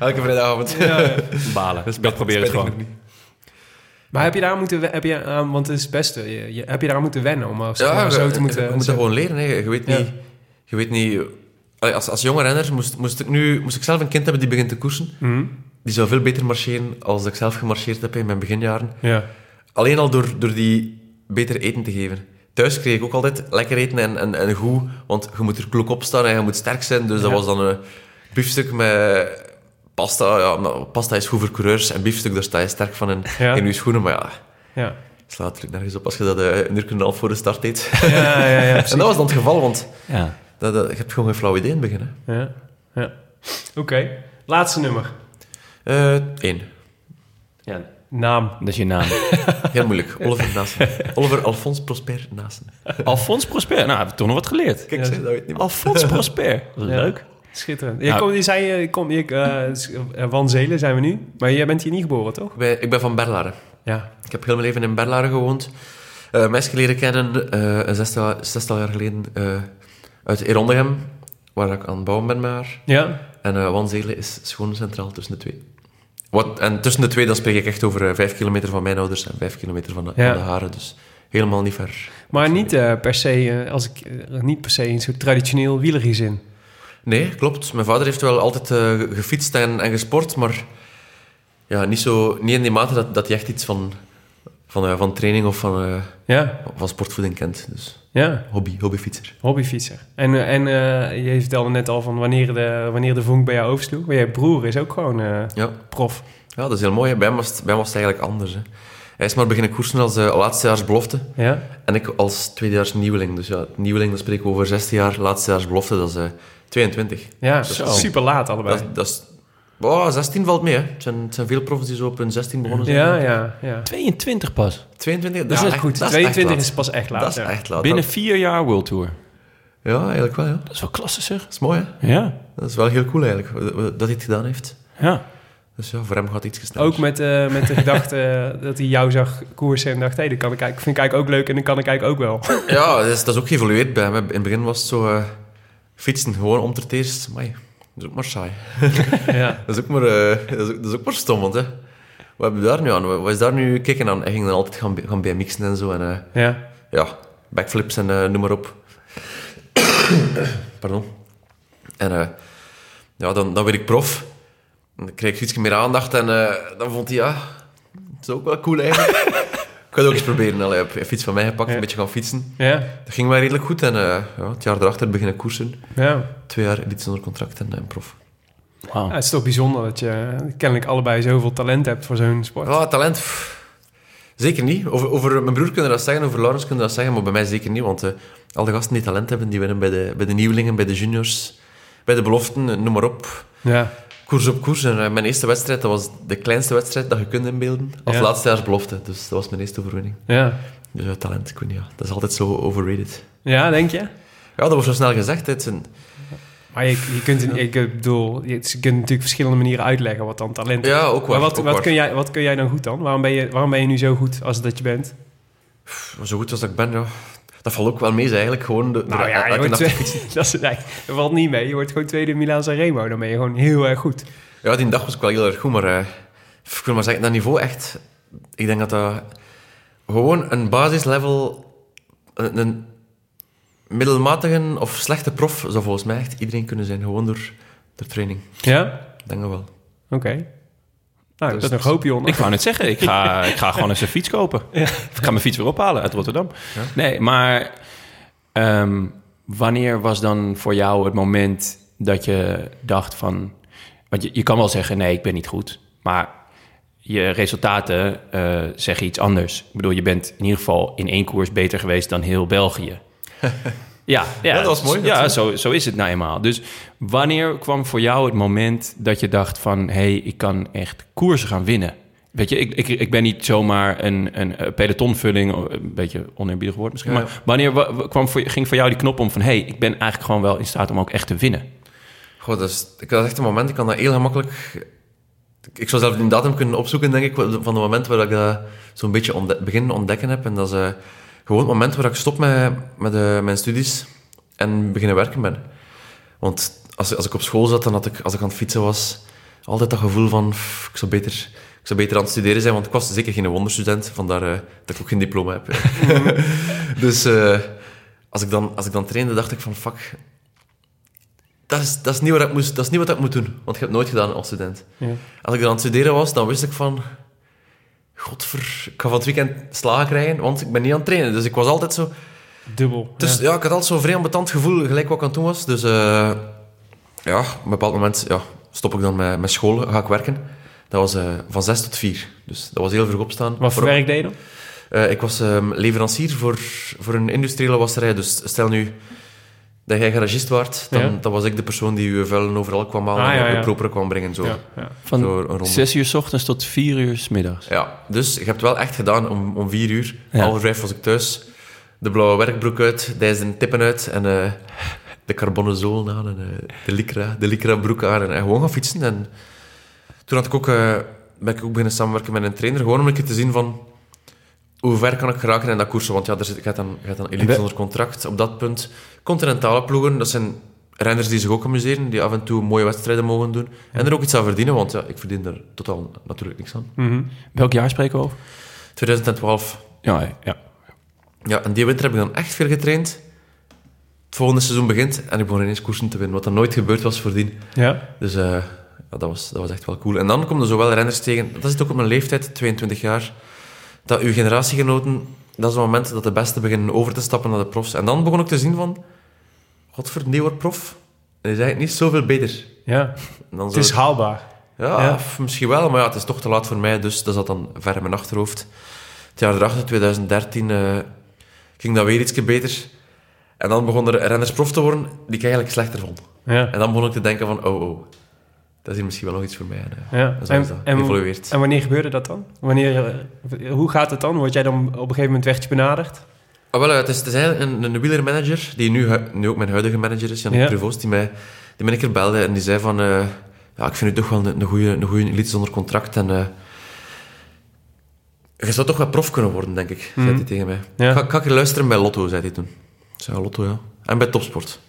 Elke vrijdagavond. [laughs] Balen. Dat, probeer het spijt gewoon. Maar heb je daar moeten, heb je, aan, want het is het beste, je, je- heb je daar moeten wennen om als Ja, zo te moeten... je moet dat gewoon leren. Hè. Je weet Ja. niet... Je weet niet Allee, als, als jonge renner moest, moest, ik nu, moest ik zelf een kind hebben die begint te koersen. Mhm. Die zou veel beter marcheren als ik zelf gemarcheerd heb in mijn beginjaren. Ja. Alleen al door, door die beter eten te geven. Thuis kreeg ik ook altijd lekker eten en, en, en goed, want je moet er klok op staan en je moet sterk zijn. Dus dat was dan een biefstuk met pasta. Ja, pasta is goed voor coureurs en biefstuk, daar sta je sterk van in, Ja. in je schoenen. Maar ja, Ja. slaat natuurlijk nergens op als je dat eh, een uur en een half voor de start eet. Ja, ja, ja, [laughs] en dat was dan het geval, want Ja. dat, dat, je hebt gewoon geen flauw idee in het begin. Hè. Ja. ja. Oké, laatste nummer. Eh, één. ja. Naam. Dat is je naam. [laughs] Heel moeilijk. Oliver Naassen. Oliver Alfons Prosper Naassen. Alfons Prosper. Nou, hebben we toch nog wat geleerd. Kijk, Ja. zeg, dat weet niemand. Alfons [laughs] Prosper. Leuk. Schitterend. Je, Nou- kom, je zei, je kom, je, eh, eh, Wanzelen zijn we nu. Maar jij bent hier niet geboren, toch? Ik ben, ik ben van Berlaren. Ja. Ik heb heel mijn leven in Berlaren gewoond. Eh meisje leren kennen, eh, een zestal, zestal jaar geleden, eh, uit Erondegem, waar ik aan het bouwen ben met haar. Ja? En eh Wanzelen is schoon centraal tussen de twee. Wat, en tussen de twee, dan spreek ik echt over eh, vijf kilometer van mijn ouders en vijf kilometer van de, Ja. van de haren. Dus helemaal niet ver. Maar niet eh, per se, eh, als ik, niet per se in zo'n traditioneel wielergezin. Nee, klopt. Mijn vader heeft wel altijd gefietst en, en gesport, maar ja, niet, zo, niet in die mate dat, dat hij echt iets van, van, eh, van training of van, eh, Ja, van sportvoeding kent. Dus ja. hobby, hobbyfietser. Hobbyfietser. En, eh, en je vertelde net al van wanneer de, wanneer de vonk bij jou oversloeg. Maar je broer is ook gewoon Ja. prof. ja, dat is heel mooi. Bij hem was het, bij hem was het eigenlijk anders. Hè. Hij is maar beginnen koersen als uh, laatstejaars belofte. Ja? En ik als tweedejaars nieuweling. Dus ja, nieuweling, dan spreken we over 16 jaar. Laatstejaars belofte, dat is eh 22. Ja, super laat allebei. Dat, dat is... Oh, 16 valt mee, hè. Het zijn, het zijn veel profs die zo op hun 16 begonnen zijn. ja, ja, ja. 22 pas. 22, Dat is echt goed. dat 22 echt is pas echt laat. Dat is ja. echt laat. Binnen vier jaar World Tour. Ja, eigenlijk wel, ja. Dat is wel klasse zeg. Dat is mooi, hè. Ja. Dat is wel heel cool, eigenlijk, dat hij het gedaan heeft. Ja. Dus ja, voor hem gaat het iets sneller. Ook met, eh, met de gedachte [laughs] dat hij jou zag koersen en dacht... hé, dat kan ik eigenlijk, vind ik eigenlijk ook leuk en dat kan ik eigenlijk ook wel. Ja, dat is, dat is ook geëvolueerd bij hem. In het begin was het zo... eh, fietsen, gewoon om het eerst. Amai, dat is ook maar saai. [laughs] ja. Dat is ook maar, eh, dat is ook, dat is ook maar stom, want, hè. Wat hebben we daar nu aan? Wat is daar nu kijken aan? Hij ging dan altijd gaan, gaan BMX'en en zo. En eh, ja. ja, backflips en eh, noem maar op. [coughs] Pardon. En ja, dan, dan werd ik prof. En dan kreeg ik iets meer aandacht en dan vond hij, ja, het is ook wel cool eigenlijk. [laughs] ik ga het ook eens proberen. Allee, heb een fiets van mij gepakt, Ja. een beetje gaan fietsen. Ja. Dat ging wel redelijk goed en eh, ja, het jaar erachter beginnen koersen. ja. Twee jaar editie onder contract en, en prof. Ja, het is toch bijzonder dat je kennelijk allebei zoveel talent hebt voor zo'n sport. Ja, talent. pff, Zeker niet. Over, over mijn broer kunnen dat zeggen, over Laurens kunnen dat zeggen, maar bij mij zeker niet. Want eh, al de gasten die talent hebben, die winnen bij de, bij de nieuwelingen, bij de juniors, bij de beloften, eh, noem maar op. Ja. Koers op koers. En eh, mijn eerste wedstrijd, dat was de kleinste wedstrijd dat je kunt inbeelden. Als Ja. laatstejaars belofte. Dus dat was mijn eerste overwinning. Ja. Dus ja, talent, ik weet niet. Ja. Dat is altijd zo overrated. ja, denk je? Ja, dat wordt zo snel gezegd. Het een, Maar je, je kunt, ik bedoel, je, je kunt natuurlijk verschillende manieren uitleggen wat dan talent is. ja, ook waar. maar wat, wat, kun jij, wat kun jij dan goed dan? Waarom ben je, waarom ben je nu zo goed als dat je bent? Zo goed als dat ik ben, ja. Dat valt ook wel mee, eigenlijk. Gewoon de, Nou de- ja, je wordt, [laughs] dat, is, nee, dat valt niet mee. Je wordt gewoon tweede in Milaan Sanremo. Dan ben je gewoon heel erg goed. Ja, die dag was ik wel heel erg goed, maar eh, ik wil maar zeggen, dat niveau echt... Ik denk dat dat gewoon een basislevel, een, een middelmatige of slechte prof zou volgens mij echt iedereen kunnen zijn, gewoon door, door training. Ja? Ik denk dat wel. Oké. Nou, dat is nog hoop, Jon. Ik wou net zeggen, ik ga, [laughs] ik ga gewoon eens een fiets kopen. Ik ga mijn fiets weer ophalen uit Rotterdam. Ja. Nee, maar ehm, wanneer was dan voor jou het moment dat je dacht van... Want je, je kan wel zeggen, nee, ik ben niet goed. Maar je resultaten eh, zeggen iets anders. Ik bedoel, je bent in ieder geval in één koers beter geweest dan heel België. [laughs] Ja, ja, dat was mooi, Ja, zo, zo is het nou eenmaal. Dus wanneer kwam voor jou het moment dat je dacht van... hé, hey, ik kan echt koersen gaan winnen? Weet je, ik, ik, ik ben niet zomaar een, een eh, pelotonvulling, een beetje oneerbiedig woord misschien. Ja. Maar wanneer wa- wa- kwam voor, ging voor jou die knop om van... hé, hey, ik ben eigenlijk gewoon wel in staat om ook echt te winnen? Goh, dat is, ik echt een moment, ik kan dat heel gemakkelijk... Ik, zou zelf die datum kunnen opzoeken, denk ik, van het moment waar ik dat zo'n beetje ontde begin ontdekken heb. En dat is eh, gewoon het moment waar ik stop met, met eh, mijn studies en beginnen werken ben. Want als, als ik op school zat en had ik, als ik aan het fietsen was, altijd dat gevoel van, "Pff, ik zou beter... Ik zou beter aan het studeren zijn, want ik was zeker geen wonderstudent. Vandaar eh, dat ik ook geen diploma heb. [laughs] dus eh, als, ik dan, als ik dan trainde, dacht ik van, fuck, dat is, dat, is niet wat ik moest, dat is niet wat ik moet doen. Want ik heb het nooit gedaan als student. Ja. Als ik dan aan het studeren was, dan wist ik van... Godver, ik ga van het weekend slagen krijgen, want ik ben niet aan het trainen. Dus ik was altijd zo... Dubbel. Dus ja, ik had altijd zo'n vrij ambetant gevoel, gelijk wat ik aan het doen was. Dus eh, ja, op een bepaald moment ja, stop ik dan met, met school, ga ik werken. Dat was eh, van zes tot vier. Dus dat was heel vroeg opstaan. Wat voor Voor- werk deed je dan? eh, ik was ehm, leverancier voor, voor een industriële wasserij. Dus stel nu dat jij garagist waart, dan, Ja. dan was ik de persoon die uw vuilen overal kwam halen Ah, en ja, ja. proper kwam brengen. Zo. Ja, ja. Van Zo een ronde. zes uur s ochtends tot vier uur s middags. Ja, dus ik heb het wel echt gedaan om, om vier uur. Ja. Half vijf was ik thuis. De blauwe werkbroek uit, de tippen uit en eh de carbonnen zolen aan en eh, de lycra, de lycra broek aan en, en gewoon gaan fietsen. En toen had ik ook, eh, ben ik ook beginnen samenwerken met een trainer, gewoon om een keer te zien van hoe ver kan ik geraken in dat koersen. Want ja, er zit, hebt dan, hebt dan elite zonder contract. Op dat punt, continentale ploegen, dat zijn renners die zich ook amuseren, die af en toe mooie wedstrijden mogen doen. En er ook iets aan verdienen, want ja, ik verdien er totaal natuurlijk niks aan. Mhm. Welk jaar spreken we over? 2012. Ja, ja. Ja, en die winter heb ik dan echt veel getraind. Het volgende seizoen begint en ik begon ineens koersen te winnen, wat dan nooit gebeurd was voordien. Ja. Dus eh, ja, dat, was, dat was echt wel cool. En dan komen er zowel renners tegen, dat is het ook op mijn leeftijd, 22 jaar, dat uw generatiegenoten, dat is het moment dat de beste beginnen over te stappen naar de profs. En dan begon ik te zien van, godver, die wordt prof. En die is eigenlijk niet zoveel beter. ja. Dan Het is haalbaar. ja, misschien wel, maar ja, het is toch te laat voor mij, dus dat zat dan ver in mijn achterhoofd. Het jaar erachter, 2013, eh, ging dat weer ietsje beter. En dan begon er renners prof te worden die ik eigenlijk slechter vond. Ja. En dan begon ik te denken van, oh, oh, dat is hier misschien wel nog iets voor mij. En, Ja. en is dat geëvolueerd. en wanneer gebeurde dat dan? Wanneer, eh, hoe gaat het dan? Word jij dan op een gegeven moment werd je benaderd? Ah, wel, het, is, het is eigenlijk een, een wielermanager, die nu, nu ook mijn huidige manager is, Jan Ja. Die mij, die mij een keer belde en die zei van, eh, ja, ik vind u toch wel een, een goede een elite zonder contract en eh, je zou toch wel prof kunnen worden, denk ik, zei Mhm. hij tegen mij. Ja. Ga, ga ik luisteren bij Lotto, zei hij toen. Ik zei, Lotto, ja. En bij Topsport.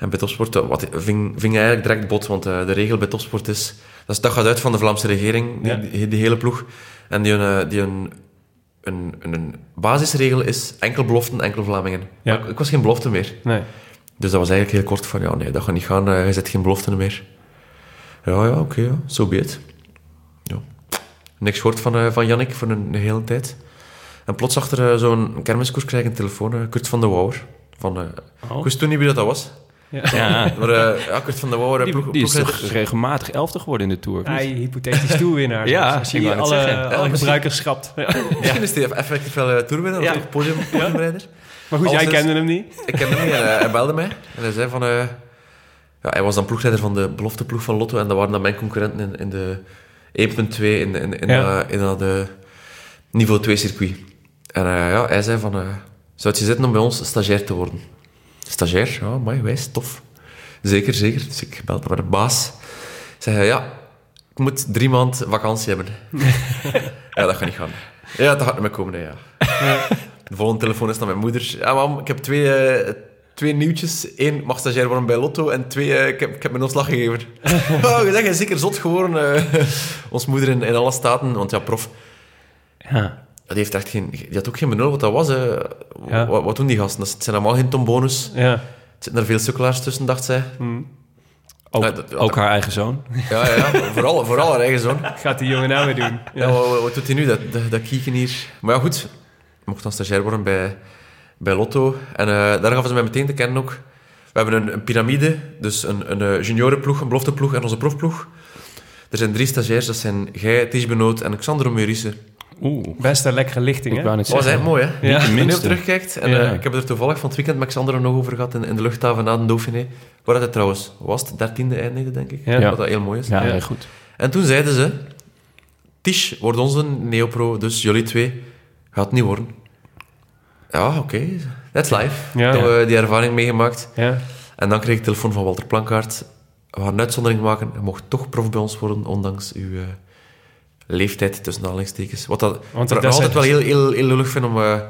En bij Topsport eh, wat, ving, ving eigenlijk direct bot, want eh, de regel bij Topsport is... Dat, is, dat gaat uit van de Vlaamse regering, die, Ja. die, die hele ploeg. En die, een, eh, die een, een, een, een basisregel is enkel beloften, enkel Vlamingen. Ja. Ik, ik was geen belofte meer. Nee. Dus dat was eigenlijk heel kort van, ja, nee, dat gaat niet gaan. je zet geen belofte meer. Ja, ja, oké, ja. So be it. Ja. Niks gehoord van, van Jannik voor een, een hele tijd. En plots achter zo'n kermiskoers krijg ik een telefoon. Kurt van de Wouwer. Van, Oh. Ik wist toen niet wie dat, dat was. Ja. Maar eh, ja, Kurt van de eh, Die, ploeg, die is toch regelmatig elfde geworden in de Tour? Hij hypothetisch toerwinnaar. [laughs] Ja, als net alle, alle gebruikers schrapt. [laughs] Ja. Misschien is hij effectief wel uh, toerwinnaar Ja. of podiumrijder. Maar goed, jij kende hem niet. Ik ken hem niet en eh, hij belde mij. En hij zei van... eh, ja, hij was dan ploegleider van de belofteploeg van Lotto. En dat waren dan mijn concurrenten in, in de 1.2 in, in, in, Ja. in dat eh, niveau 2 circuit. En eh, ja, hij zei van... eh, zou het je zitten om bij ons stagiair te worden? Stagiair? Ja, mooi, wijs, tof. Zeker, zeker. Dus ik belde met een baas. Hij, ja, ik moet drie maanden vakantie hebben. [laughs] ja, dat gaat niet gaan. Ja, dat gaat niet meer komen, hè, ja. De volgende telefoon is naar mijn moeder. Ja, mam, ik heb twee, eh, twee nieuwtjes. Eén, mag stagiair worden bij Lotto. En twee, eh, ik, heb, ik heb mijn ontslag gegeven. [laughs] oh, je zeker zot geworden. eh ons moeder in, in alle staten. Want ja, prof, Ja. Die, heeft echt geen, die had ook geen benul wat dat was. hè. Ja. Wat, wat doen die gasten? Dat zijn allemaal geen tombonus. Ja. Er zitten er veel sukkelaars tussen, dacht zij. Ook, Ja, dat- ook haar eigen zoon. [laughs] Ja, ja, ja. vooral, vooral haar eigen zoon. [laughs] Gaat die jongen nou weer doen? Ja, wat, doet hij nu, dat, dat, dat kieken hier? Maar ja, goed. Ik mocht dan stagiair worden bij, bij Lotto. En eh, daar gaven ze mij meteen te kennen ook. We hebben een, een piramide, dus een, een eh, juniorenploeg, een belofteploeg en onze profploeg. Er zijn drie stagiairs, dat zijn jij, Ties Benoot en Xander Meurice. Oeh. Best een lekkere lichting, Ik hè? Dat was eigenlijk mooi, hè? Ja. Nu op terugkijkt. En Ja. eh, ik heb er toevallig van het weekend met Xander nog over gehad in, in de luchthaven na de Dauphiné. Waar dat het trouwens was, het dertiende eindigde, denk ik. Ja. Wat dat heel mooi is. Ja, goed. En toen zeiden ze... Tish wordt onze neopro, dus jullie twee gaat het niet worden. Ja, oké. That's life. Ja. Toen we die ervaring meegemaakt. Ja. En dan kreeg ik telefoon van Walter Plankaart. We gaan een uitzondering maken. Je mocht toch prof bij ons worden, ondanks uw eh, leeftijd, tussen aanhalingstekens. Wat dat, Want ik dat is- altijd wel heel, heel, heel lullig vind om... eh,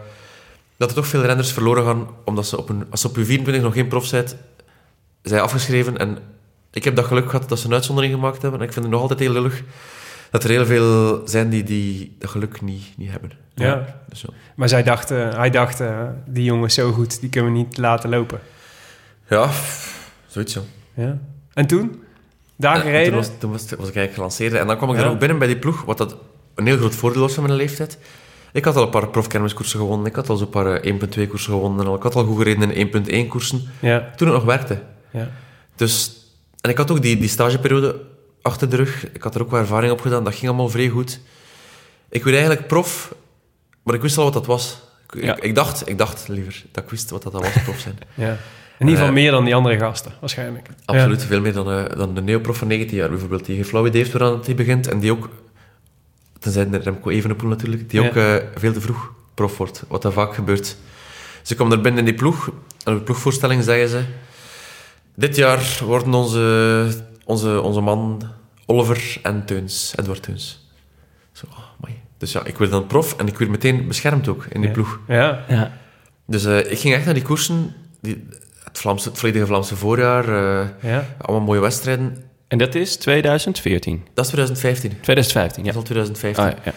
dat er toch veel renners verloren gaan, omdat ze op een, als ze op je 24 nog geen prof zijn, zijn afgeschreven. En ik heb dat geluk gehad dat ze een uitzondering gemaakt hebben. En ik vind het nog altijd heel lullig dat er heel veel zijn die, die dat geluk niet, niet hebben. Ja. Dus ja. Maar zij dacht, eh, hij dacht, eh, die jongen zo goed, die kunnen we niet laten lopen. ja, zoiets ja. Ja. En toen? Daar En gereden? Toen, was, toen was, was ik eigenlijk gelanceerd. En dan kwam ik er ook binnen bij die ploeg, wat dat een heel groot voordeel was van mijn leeftijd. Ik had al een paar profkermiskoersen gewonnen. Ik had al zo'n paar eh, 1.2 koersen gewonnen. En ik had al goed gereden in 1.1 koersen. Ja. Toen ik nog werkte. Ja. Dus, en ik had ook die, die stageperiode achter de rug. Ik had er ook wel ervaring op gedaan. Dat ging allemaal vrij goed. Ik werd eigenlijk prof, maar ik wist al wat dat was. Ik, Ja. ik, ik dacht, ik dacht liever dat ik wist wat dat was, prof zijn. ja. In ieder geval Eh, meer dan die andere gasten, waarschijnlijk. Absoluut, veel meer dan, eh, dan de neoprof van 19 jaar bijvoorbeeld. Die geen flauw idee heeft waaraan hij begint. En die ook, tenzij de Remco Evenepoel natuurlijk, die Ja. ook eh, veel te vroeg prof wordt. Wat dat vaak gebeurt. Ze komen er binnen in die ploeg. En op de ploegvoorstelling zeggen ze... Dit jaar worden onze, onze, onze man Oliver en Teuns, Edward Teuns. Zo, oh, mooi. Dus ja, ik werd dan prof en ik werd meteen beschermd ook in die Ja. ploeg. Ja. Ja. Dus eh, ik ging echt naar die koersen, die, het, Vlaamse, het volledige Vlaamse voorjaar, eh, Ja. allemaal mooie wedstrijden. En dat is 2014. Dat is 2015. 2015, ja. Dat is al 2015. Ah, ja.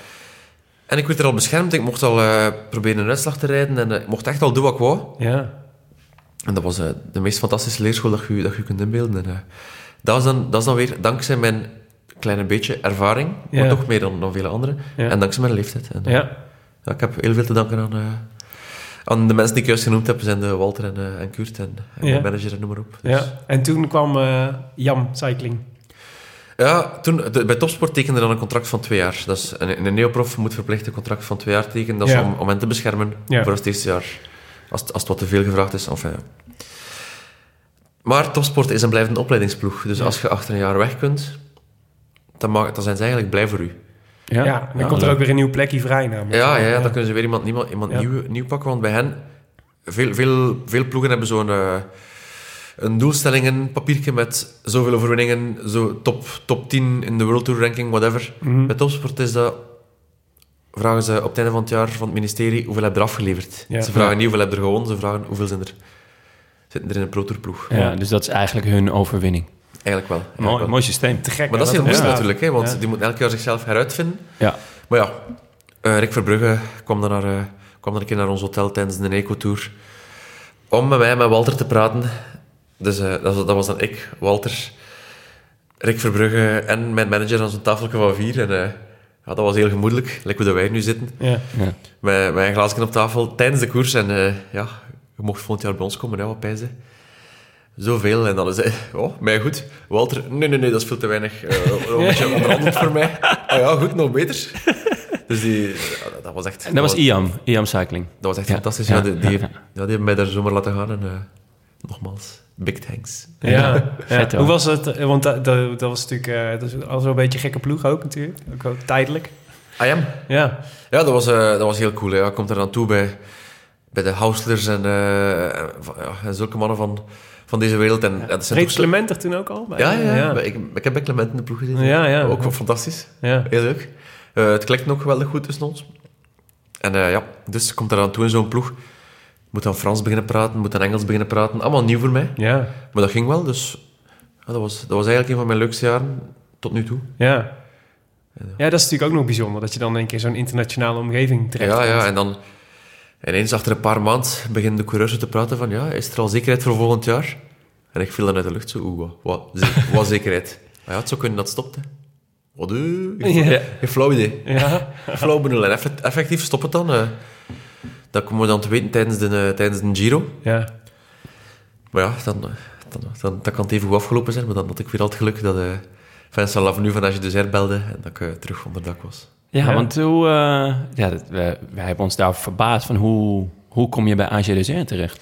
En ik werd er al beschermd. Ik mocht al eh, proberen een uitslag te rijden. En eh, ik mocht echt al doen wat ik wou. Ja. En dat was eh, de meest fantastische leerschool dat je, dat je kunt inbeelden. En, eh, dat, is dan, dat is dan weer dankzij mijn kleine beetje ervaring. Maar toch meer dan, dan vele anderen. En dankzij mijn leeftijd. En, eh, Ja. ja, ik heb heel veel te danken aan, eh, aan de mensen die ik juist genoemd heb. zijn de Walter en, eh, en Kurt en, en Ja. mijn manager en noem maar op. Dus- ja. En toen kwam eh, Jam Cycling. Ja, toen, de- bij Topsport tekende dan een contract van twee jaar. Dat is, een, een neoprof moet verplicht een contract van twee jaar tekenen. Dat is Ja. om, om hen te beschermen Ja. voor het eerste jaar. Als, het- als het wat te veel gevraagd is. Enfin, ja. Maar Topsport is een blijvende opleidingsploeg. Dus als je achter een jaar weg kunt, dan, mag, dan zijn ze eigenlijk blij voor u. Ja. Ja, dan komt er ook weer een nieuw plekje vrij namelijk. Ja, ja, ja, dan kunnen ze weer iemand, iemand, iemand Ja. nieuw, nieuw pakken. Want bij hen, veel, veel, veel ploegen hebben zo'n eh, een doelstellingen, papiertje met zoveel overwinningen, zo top, top 10 in de World Tour ranking, whatever. Mhm. Bij topsport is dat... Vragen ze op het einde van het jaar van het ministerie hoeveel heb je er afgeleverd. Ja. Ze vragen niet hoeveel heb je er gewonnen, ze vragen hoeveel zijn er, zitten er in een Pro Tour ploeg. Ja, dus dat is eigenlijk hun overwinning. Eigenlijk wel. eigenlijk Mooi, wel. mooi systeem. Te gek. Maar dat is heel moeilijk natuurlijk, hè, want Ja. die moeten elk jaar zichzelf heruitvinden. Ja. Maar ja, eh, Rick Verbrugge kwam dan, naar, eh, kwam dan een keer naar ons hotel tijdens de Eco-tour om met mij en met Walter te praten. Dus eh, dat, was, dat was dan ik, Walter, Rick Verbrugge en mijn manager aan zo'n tafeltje van vier. En eh, ja, dat was heel gemoedelijk, lekker hoe dat wij nu zitten. Ja. Ja. Met, met een glaasje op tafel tijdens de koers. En ja, je mocht volgend jaar bij ons komen, hè, wat pijzen. Zoveel. En dan is hij, oh, mij goed. Walter, nee, nee, nee, dat is veel te weinig. Eh, een beetje onderhandeld voor mij. Ah ja, goed, nog beter. Dus die, dat- dat was echt... En dat was IAM, IAM Cycling. Dat was echt Ja, fantastisch. ja, Ja, die, die, ja, ja, die hebben mij daar zomaar laten gaan. En eh, nogmaals, big thanks. Ja. Vet. Hoe was het? eh, Want dat, dat, dat was natuurlijk eh, dat is al zo'n beetje gekke ploeg ook natuurlijk. Ook, ook tijdelijk. I am. Ja. Ja, dat was, eh, dat was heel cool. Hè. Ja, komt er aan toe bij, bij de Houslers en, eh, en van- ja, en zulke mannen van, van deze wereld. En, ja, dat zijn Reed Clement er toen ook al? bij? Ja, ja, ja. Ik, ik heb bij Clement in de ploeg gezeten. Ja, ja. Ook wel fantastisch. Ja. Heel leuk. Eh, het klikt nog geweldig goed tussen ons. En eh, ja, dus komt er aan toe in zo'n ploeg. Moet dan Frans beginnen praten, moet dan Engels beginnen praten. Allemaal nieuw voor mij. Ja. Maar dat ging wel, dus ja, dat, was, dat was eigenlijk een van mijn leukste jaren tot nu toe. Ja. Ja, dat is natuurlijk ook nog bijzonder. Dat je dan een keer zo'n internationale omgeving terecht Ja, ja, en dan ineens achter een paar maanden beginnen de coureurs te praten van ja, is er al zekerheid voor volgend jaar? En ik viel dan uit de lucht zo, oeh, wat, wat, ze- [laughs] wat zekerheid? Maar ja, het zou kunnen dat stopt, hè. Wat, geen, Ja. geen flauw idee. Ja. Flauw benul. En effect- effectief stopt het dan. eh. dat komen we dan te weten tijdens de, eh, tijdens de Giro. Ja. Maar ja, dan, eh, dan, dan, dan kan het even goed afgelopen zijn. Maar dan had ik weer al het geluk dat eh Vincent Lavenu van Age Dessert belde en dat ik terug onder dak was. Ja, Ja. want hoe, eh, ja, dat, we, wij hebben ons daar verbaasd van hoe, hoe kom je bij AG terecht?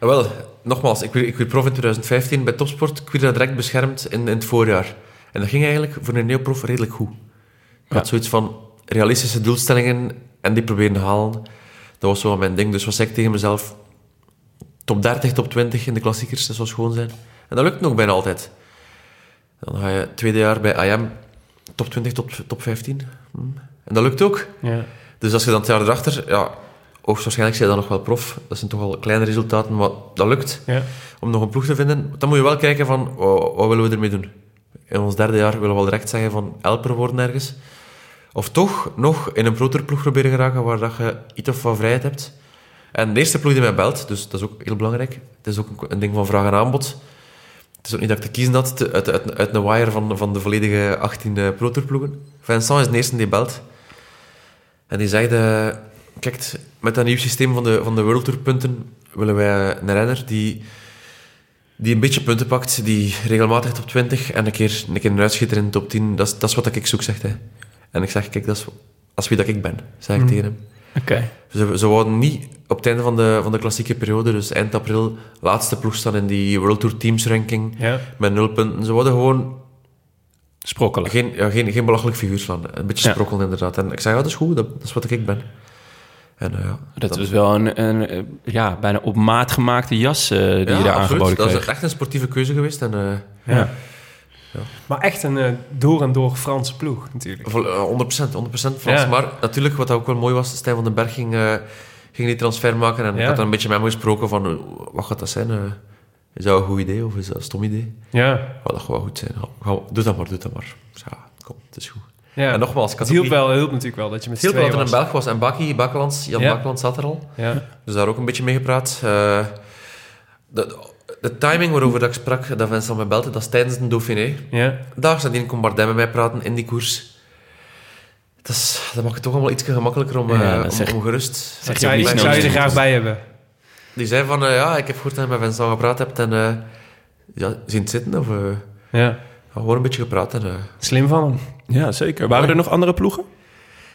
Wel, nogmaals, ik werd, ik werd prof in 2015 bij Topsport. Ik werd daar direct beschermd in, in het voorjaar. En dat ging eigenlijk voor een neoprof redelijk goed. Ik had zoiets van realistische doelstellingen en die proberen te halen. Dat was zo mijn ding. Dus was ik tegen mezelf, top 30, top 20 in de klassiekers, dat zou schoon zijn. En dat lukt nog bijna altijd. Dan ga je het tweede jaar bij IM, top 20, top, top 15. Hm. En dat lukt ook. Ja. Dus als je dan het jaar erachter, ja, hoogstwaarschijnlijk zijn je dan nog wel prof. Dat zijn toch al kleine resultaten, maar dat lukt Ja. om nog een ploeg te vinden. Dan moet je wel kijken van, wat, wat willen we ermee doen? In ons derde jaar willen we wel direct zeggen van, helper worden ergens. Of toch nog in een proterploeg proberen geraken waar dat je iets of wat vrijheid hebt. En de eerste ploeg die mij belt, dus dat is ook heel belangrijk. Het is ook een ding van vraag en aanbod. Het is ook niet dat ik te kiezen had te- uit, uit, uit een wire van, van de volledige 18 uh, proterploegen. Vincent is de eerste die belt. En die zegt, eh, kijk, met dat nieuw systeem van de, van de World Tour punten willen wij een renner die, die een beetje punten pakt, die regelmatig top 20 en een keer een, keer een uitschieter in de top 10. Dat is, dat is wat ik zoek, zegt hij. En ik zeg, kijk, dat is, dat is wie dat ik ben, zeg ik Mhm. tegen hem. Ze, ze wouden niet op het einde van de, van de klassieke periode, dus eind april, laatste ploeg staan in die World Tour Teams ranking Ja. met nul punten. Ze wilden gewoon Sprokkelen. geen, ja, geen, geen belachelijk figuur slaan. Een beetje sprokkelen, inderdaad. En ik zei, ja, dat is goed, dat, dat is wat ik ben. En, eh, ja, Dat was wel een, een eh, ja, bijna op maat gemaakte jas eh, die je daar absoluut. aangeboden Dat kreeg. is echt een sportieve keuze geweest. En, Ja. Maar echt een eh, door en door Franse ploeg natuurlijk. Vol- eh, 100%, 100% Frans. Ja. Maar natuurlijk, wat ook wel mooi was, Stijn van den Berg ging, eh, ging die transfer maken. En Ja. ik had er een beetje met hem gesproken van, eh, wat gaat dat zijn? eh? is dat een goed idee of is dat een stom idee? Ja, Ja, dat gaat wel goed zijn. Doe dat maar, doe dat maar. Dus ja, kom, het is goed. ja. En nogmaals, ik het hielp niet- wel, hielp natuurlijk wel dat je met z'n wel tweeën dat er een. Belg was. En Baki, Bakkelands, Jan Ja. Bakkelands zat er al. Ja. Dus daar ook een beetje mee gepraat. Eh, de, de timing waarover dat ik sprak, dat Vincent me belde, dat is tijdens de Dauphiné. Ja. Daags nadien kon Bardet met mij praten in die koers. Dat, is, dat maakt het toch allemaal iets gemakkelijker om, Ja, eh, om, zeg- om gerust... zeg je zou, je- ik zou je er graag bij hebben. Die zei van, eh, ja, ik heb gehoord dat je met Vincent gepraat hebt en... eh ja, zien het zitten of... Ja. gewoon een beetje gepraat en... Slim van hem. Ja, zeker. Waren er nog andere ploegen?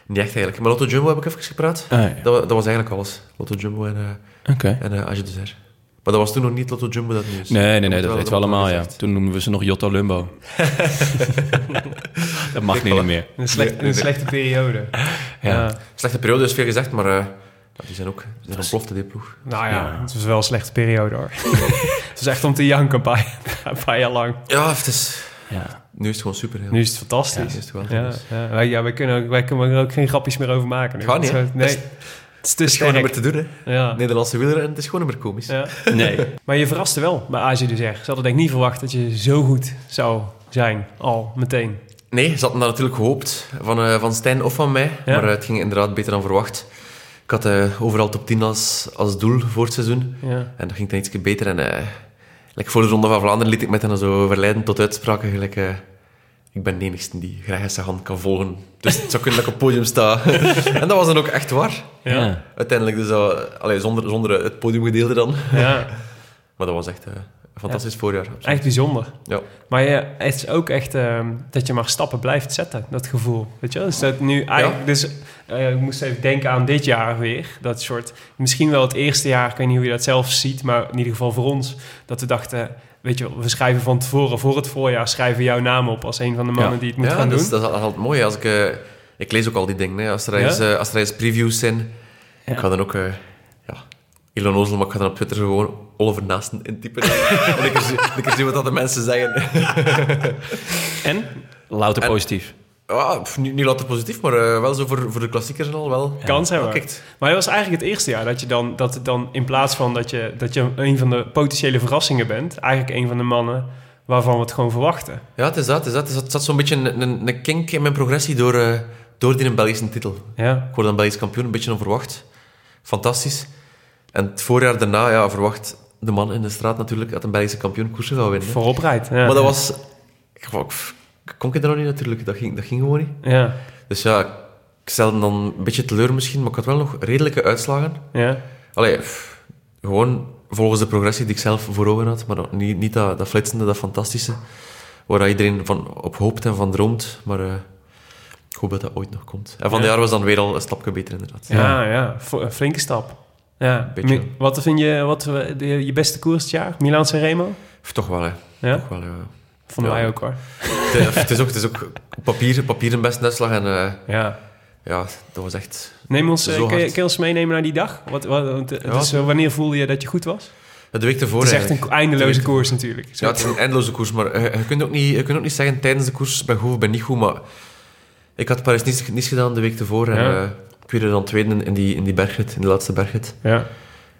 niet echt eigenlijk. Maar Lotto Jumbo heb ik even gepraat. Ah, ja. Dat, dat was eigenlijk alles. Lotto Jumbo en, eh Oké. en eh Zer. Maar dat was toen nog niet Lotto Jumbo dat nu is. Nee, nee, nee, dat weten we allemaal, ja. Toen noemden we ze nog Jotto Lumbo. [laughs] dat mag niet meer. Een, slecht, een slechte periode. Ja. Slechte periode is veel gezegd, maar... eh, die zijn ook die zijn ontploft, die ploeg. Nou ja, Ja. het was wel een slechte periode hoor. [laughs] het was echt om te janken een paar, een paar jaar lang. Ja, het is... Ja. Nu is het gewoon super. Ja. Nu is het fantastisch. nu is het wel. Ja, ja. Wij, ja, wij, kunnen, wij kunnen er ook geen grapjes meer over maken. nu. Gaat niet, hè? Nee, het is gewoon meer te doen, hè. Ja. Nederlandse wielrennen, het is gewoon meer komisch. Ja. [laughs] Nee. Maar je verraste wel bij AG Zeg. Ze hadden denk ik niet verwacht dat je zo goed zou zijn, al meteen. Nee, ze hadden dat natuurlijk gehoopt van, eh, van Stijn of van mij. Ja. Maar eh, het ging inderdaad beter dan verwacht. Ik had eh, overal top 10 als, als doel voor het seizoen. Ja. En dat ging dan iets beter. En like voor de Ronde van Vlaanderen liet ik me dan zo verleiden tot uitspraken. Gelijk, ik ben de enigste die graag zijn hand kan volgen. Dus het zou kunnen dat ik op het podium sta. [laughs] en dat was dan ook echt waar. Ja. Uiteindelijk, dus, uh, allee, zonder, zonder het podiumgedeelte dan. ja, [laughs] Maar dat was echt eh, een fantastisch voorjaar. absoluut. echt bijzonder. Ja. Maar je, het is ook echt ehm, dat je maar stappen blijft zetten, dat gevoel. Weet je wel? Dus dat nu eigenlijk, dus eh, ik moest even denken aan dit jaar weer. Dat soort, misschien wel het eerste jaar, ik weet niet hoe je dat zelf ziet, maar in ieder geval voor ons, dat we dachten, weet je we schrijven van tevoren, voor het voorjaar, schrijven jouw naam op als een van de mannen Ja. die het moet ja, gaan dat doen. is, dat is altijd mooi. Als ik, eh, ik lees ook al die dingen. Hè. Als, er Ja? eens, eh, als er eens previews zijn, Ja. ik ga dan ook... eh ja, Elon Ozel, maar ik ga dan op Twitter gewoon Oliver Naasten intypen. [laughs] en ik zie- wat dat de mensen zeggen. [laughs] En? Louter En- positief. Ja, pff, niet, niet later positief, maar eh, wel zo voor, voor de klassiekers en al wel. Kans hebben. Maar het was eigenlijk het eerste jaar dat je dan, dat dan in plaats van dat je, dat je een van de potentiële verrassingen bent, eigenlijk een van de mannen waarvan we het gewoon verwachten. ja, het is dat. Het, is dat. Het zat, zat zo'n beetje een, een, een kink in mijn progressie door, eh, door die een Belgische titel. Ja, Ik word dan Belgisch kampioen, een beetje onverwacht. Fantastisch. En het voorjaar daarna, ja, verwacht de man in de straat natuurlijk dat een Belgische kampioen koersen zou winnen. voorop rijdt. Ja. Maar dat was... Ik, ik, ik kon ik er nog niet natuurlijk, dat ging, dat ging gewoon niet. Ja, Dus ja, ik stelde dan een beetje teleur misschien, maar ik had wel nog redelijke uitslagen. ja, Allee, pff, gewoon volgens de progressie die ik zelf voor ogen had, maar niet, niet dat, dat flitsende, dat fantastische, waar dat iedereen van op hoopt en van droomt. Maar eh, ik hoop dat dat ooit nog komt. En van Ja. dit jaar was dan weer al een stapje beter inderdaad. ja, ja. Vo- een flinke stap. Ja. Beetje. Wat vind je wat, de, je beste koers het jaar? Milaan Sanremo? Of toch wel, hè. Ja, Toch wel, ja. Ja. mij ook hoor. Het, het is ook, het is ook papier, papier een beste uitslag en eh, Ja. ja, dat was echt... Neem ons, eh, kun, je, hard. kun je ons meenemen naar die dag? Wat, wat, eh, Ja. dus, wanneer voelde je dat je goed was? De week ervoor het is echt een eindeloze koers natuurlijk. Ja, het is een eindeloze koers, maar je, kunt ook niet, je kunt ook niet zeggen tijdens de koers ben goed of ben niet goed, maar ik had Paris-Nice niets gedaan de week ervoor en Ja. ik werd er dan tweede in- die, in die bergrit, in de laatste bergrit. ja.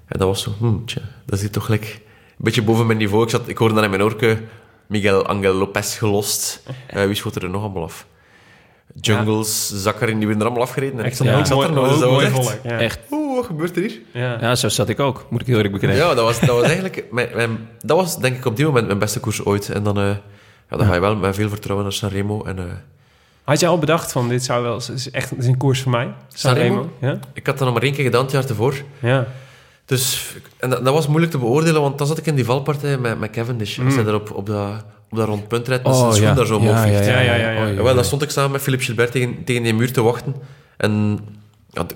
En dat was zo, hmm, tja, dat zit toch gelijk een beetje boven mijn niveau. Ik, zat, ik hoorde dan in mijn oorke Miguel Angel Lopez gelost. [laughs] Eh, wie schoot er nog allemaal af? Jungles, Zakarin, die werden er allemaal afgereden. Echt ik een zat- Ja. ik hoop zat er mooi, nog, dus hoop dat was mooi echt-. Ja. Echt. Oeh, wat gebeurt er hier? Ja. Ja, zo zat ik ook. Moet ik heel eerlijk bekennen. Ja, dat was, dat was eigenlijk... Mijn, mijn- dat was denk ik op die moment mijn beste koers ooit. En dan, eh, ja, dan ga je wel met veel vertrouwen naar Sanremo. En, eh, Had je al bedacht van dit zou wel is echt is een koers voor mij? Sanremo? Ja. ik had dat nog maar één keer gedaan het jaar ervoor. Ja. Dus, en dat, dat was moeilijk te beoordelen, want dan zat ik in die valpartij met, met Cavendish. Mm. Als hij daar op, op, dat, op dat rondpunt rijdt, met zijn Oh, schoen ja. daar zo omhoog ja, vliegt. Ja, ja, ja, ja. En wel, dan stond ik samen met Philippe Gilbert tegen, tegen die muur te wachten. En ja,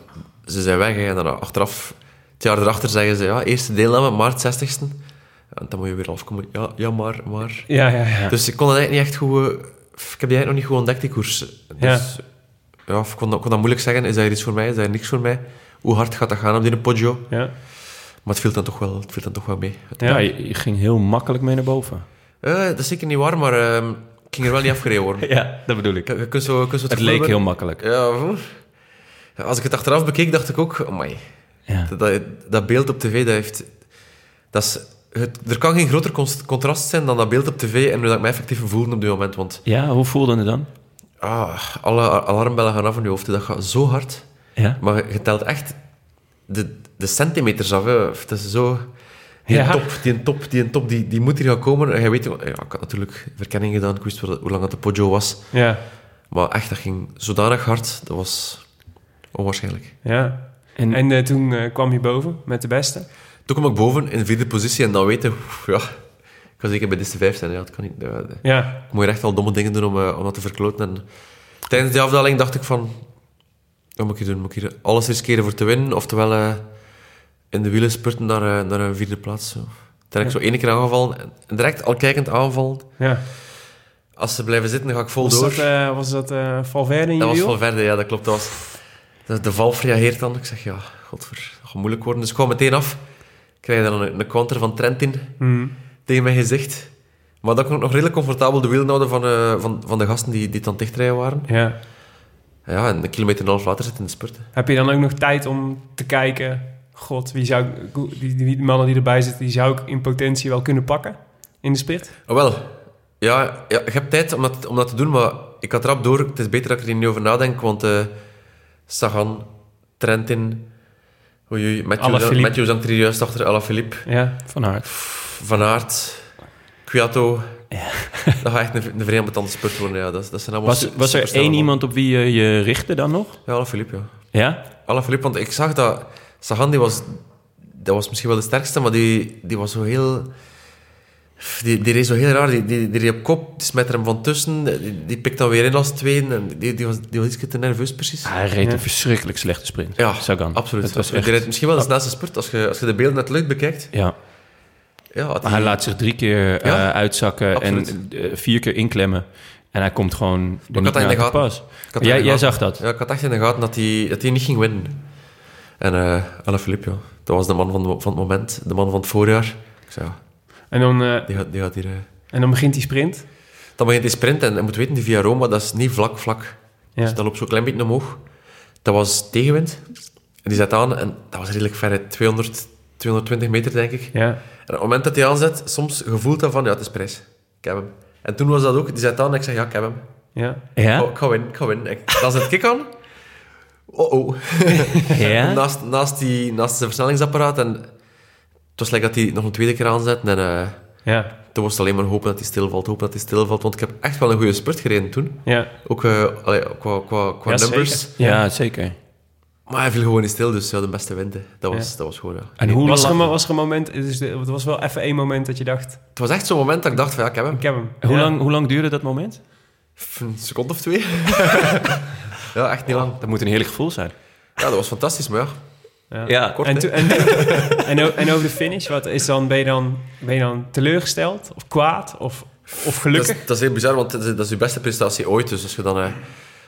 ze zijn weg. En dan achteraf, het jaar erachter, zeggen ze... Ja, eerste deelname, maart 60ste. Ja, en dan moet je weer afkomen. Ja, ja maar, maar... Ja, ja, ja. Dus ik kon dat eigenlijk niet echt goed... Ik heb die eigenlijk nog niet goed ontdekt, die koers. Dus Ja. ja, ik kon, dat- kon dat moeilijk zeggen. Is dat hier iets voor mij? Is dat hier niks voor mij? hoe hard gaat dat gaan op die Poggio. Ja. Maar het viel dan toch wel, het viel dan toch wel mee. Ja. Je, je ging heel makkelijk mee naar boven. Eh, dat is zeker niet waar, maar ehm, ik ging er wel niet afgereden worden. [laughs] Ja, dat bedoel ik. Je, je kunt zo, je kunt zo Het leek heel makkelijk. Ja, als ik het achteraf bekeek, dacht ik ook... Amai, Ja. dat, dat, dat beeld op tv, dat heeft... Dat is, het, er kan geen groter contrast zijn dan dat beeld op tv en hoe dat ik me effectief voelde op dit moment. Want Ja, hoe voelde het dan? ah, alle alarmbellen gaan af in je hoofd. Dat gaat zo hard. Ja. Maar je telt echt de, de centimeters af. Hè. Het is zo... Die Ja. top, die top, die top, die, die moet hier gaan komen. En je weet... Ja, ik had natuurlijk verkenning gedaan. Ik wist hoe lang dat de Poggio was. Ja. Maar echt, dat ging zodanig hard. Dat was onwaarschijnlijk. ja. En, En eh, toen eh, kwam je boven met de beste. Toen kwam ik boven in de vierde positie en dan weten... Ja, ik kan zeker bij deze vijf zijn. Ja, dat kan niet. Ja, de- Ja. ik moet echt wel domme dingen doen om, eh, om dat te verkloten. En tijdens die afdaling dacht ik van... Wat moet ik hier doen? Moet ik hier alles riskeren voor te winnen? Oftewel eh, in de wielen spurten naar, eh, naar een vierde plaats. Zo. Direct zo één keer aangevallen. En direct al kijkend aanvallen. ja. Als ze blijven zitten, dan ga ik vol Was door. dat, eh, was dat eh, Valverde in je Dat was verder, ja, dat klopt. Dat was, de, de valf reageert dan. Ik zeg, ja, godver, dat gaat moeilijk worden. Dus ik kwam meteen af. Ik krijg dan een, een counter van Trentin Mhm. tegen mijn gezicht. Maar dat kon ik nog redelijk comfortabel de wielen houden van, van, van de gasten die, die aan het dichtrijden waren. Ja. Ja, en een kilometer en een half later zit in de spurt. Heb je dan ook nog tijd om te kijken... God, wie zou, ik- die, die, mannen die erbij zitten... die zou ik in potentie wel kunnen pakken in de split? Oh, wel, ja, ja, je hebt tijd om dat, om dat te doen, maar ik had rap door. Het is beter dat ik er niet over nadenk, want eh Sagan, Trentin, oei, Alaphilippe. Matthews hangt er juist achter, Alaphilippe, Ja. van hart. Van Aert, Kwiato. [laughs] Dat gaat echt een, een ambetante spurt worden. Ja. Dat, dat zijn allemaal Was, er één iemand op wie je je richtte dan nog? Ja, Alaphilippe, ja. Ja? Alaphilippe, want ik zag dat Sagan, die was, dat was misschien wel de sterkste, maar die, die was zo heel... Die, die reed zo heel raar. Die, die, die reed op kop, die smet er hem van tussen. Die, die pikt dan weer in als tweede. En die, die, was, die was iets te nerveus, precies. Hij reed Ja. een verschrikkelijk slechte sprint. Ja, Sagan. absoluut. Het was echt, Die rijdt misschien wel de snelste spurt. Als je, als je de beelden net leuk bekijkt. ja. Ja, hij laat zich drie keer eh, uitzakken absoluut. en eh, vier keer inklemmen. En hij komt gewoon er had in de de gaten. pas. Ik had Jij, in de jij gaten- zag dat? Ja, ik had echt in de gaten dat hij, dat hij niet ging winnen. En eh Alaphilippe, ja. Dat was de man van, de- van het moment. De man van het voorjaar. Ik zei, ja, En dan, eh, die gaat, die gaat hier... eh, en dan begint die sprint. Dan begint hij sprint en je moet weten, die Via Roma, dat is niet vlak, vlak. Ja. Dus dat loopt zo'n klein beetje omhoog. Dat was tegenwind. En die zet aan en dat was redelijk ver, hè. 200, 220 meter, denk ik. Ja. En op het moment dat hij aanzet, soms gevoelt dat van, ja, het is prijs. Ik heb hem. En toen was dat ook, die zet aan en ik zeg, ja, ik heb hem. Ja. Ja? Ik ga winnen, ik ga winnen. Ik- Dan zet ik aan. Oh, oh. [laughs] [laughs] Ja? naast, naast, die, naast zijn versnellingsapparaat. En het was like dat hij nog een tweede keer aanzet. En eh, Ja. toen was het alleen maar hopen dat hij stilvalt, hopen dat hij stilvalt. Want ik heb echt wel een goede spurt gereden toen. Ja. Ook eh, allee, qua, qua, qua Ja, numbers. zeker. Ja, zeker. Maar hij viel gewoon niet stil, dus ja, de beste winnen. Dat was, Ja. dat was gewoon... Ja. En hoe Was er, was er een moment, dus het was wel even één moment dat je dacht, Het was echt zo'n moment dat ik dacht van, ja, ik heb hem. ik heb hem. hoe, Ja. lang, hoe lang duurde dat moment? Een seconde of twee. [laughs] ja, echt niet lang. Dat moet een heerlijk gevoel zijn. Ja, dat was fantastisch, maar ja. Ja, Kort, [laughs] En, over de finish, wat is dan, ben, je dan, ben je dan teleurgesteld of kwaad of, of Dat gelukkig? is, dat is heel bizar, want dat is, dat is je beste prestatie ooit. Dus als je dan... eh,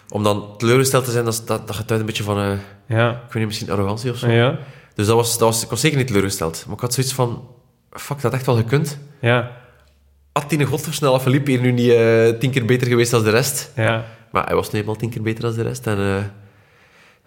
om dan teleurgesteld te zijn, dat, dat, dat getuigt een beetje van... eh, Ja. ik weet niet, misschien arrogantie of zo. Ja. Dus dat was, dat was, ik was zeker niet teleurgesteld. Maar ik had zoiets van... Fuck, dat had echt wel gekund. Ja. Had die godversnelle Philippe hier nu niet eh, tien keer beter geweest dan de rest? Ja. Maar hij was nu eenmaal tien keer beter dan de rest. En eh,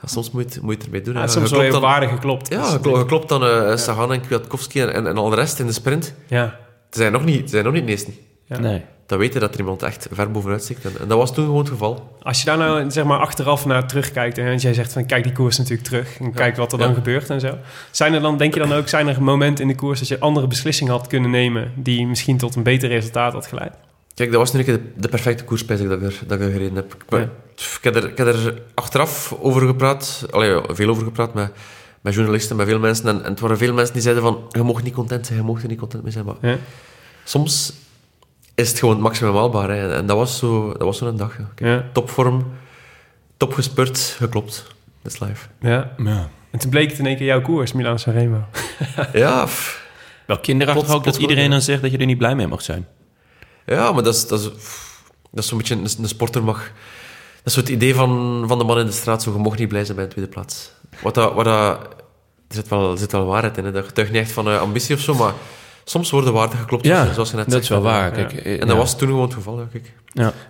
ja, soms moet je, het- moet je het ermee doen. Ja, hè. soms Je wel klopt heel dan- waardig geklopt. Ja, geklopt, geklopt dan eh Sagan en Kwiatkowski en, en, en al de rest in de sprint. Ja. Ze zijn nog niet, ze zijn nog niet. Ja. Nee. Dan weten dat er iemand echt ver bovenuit stikt. En, en dat was toen gewoon het geval. Als je daar nou zeg maar achteraf naar terugkijkt en jij zegt van kijk die koers natuurlijk terug en kijk wat er dan Ja. gebeurt en zo. Zijn er dan, denk je dan ook, zijn er momenten in de koers dat je andere beslissingen had kunnen nemen die misschien tot een beter resultaat had geleid? Kijk, dat was nu een keer de, de perfecte koerspijs dat ik er, dat ik er gereden heb. Ik, Ja. pff, ik, heb er, ik heb er achteraf over gepraat. Allee, veel over gepraat met, met journalisten, met veel mensen. En, en het waren veel mensen die zeiden van... Je mag niet content zijn, je mag er niet content mee zijn. Maar Ja. soms is het gewoon het maximum haalbaar. Hè. En, en dat was zo- dat was zo'n dag. Ja. Kijk, Ja. Topvorm, top gespurt, geklopt. Dat is live. Ja. Ja. En toen bleek het in één keer jouw koers, Milan Sanremo. ja, pff. Wel kinderachtig ook dat iedereen dan zegt dat je er niet blij mee mag zijn. Ja, maar dat is, dat is, dat is zo'n beetje... Een, een sporter mag... Dat is zo het idee van, van de man in de straat. Zo, je mocht niet blij zijn bij een tweede plaats. Wat dat, wat dat, er zit wel, er zit wel waarheid in. Hè. Dat getuigt niet echt van eh, ambitie of zo, maar soms worden waarden geklopt, Ja, zoals je net dat zegt. is wel waar. ja. Kijk, eh, En dat ja. was toen gewoon het geval, denk ik.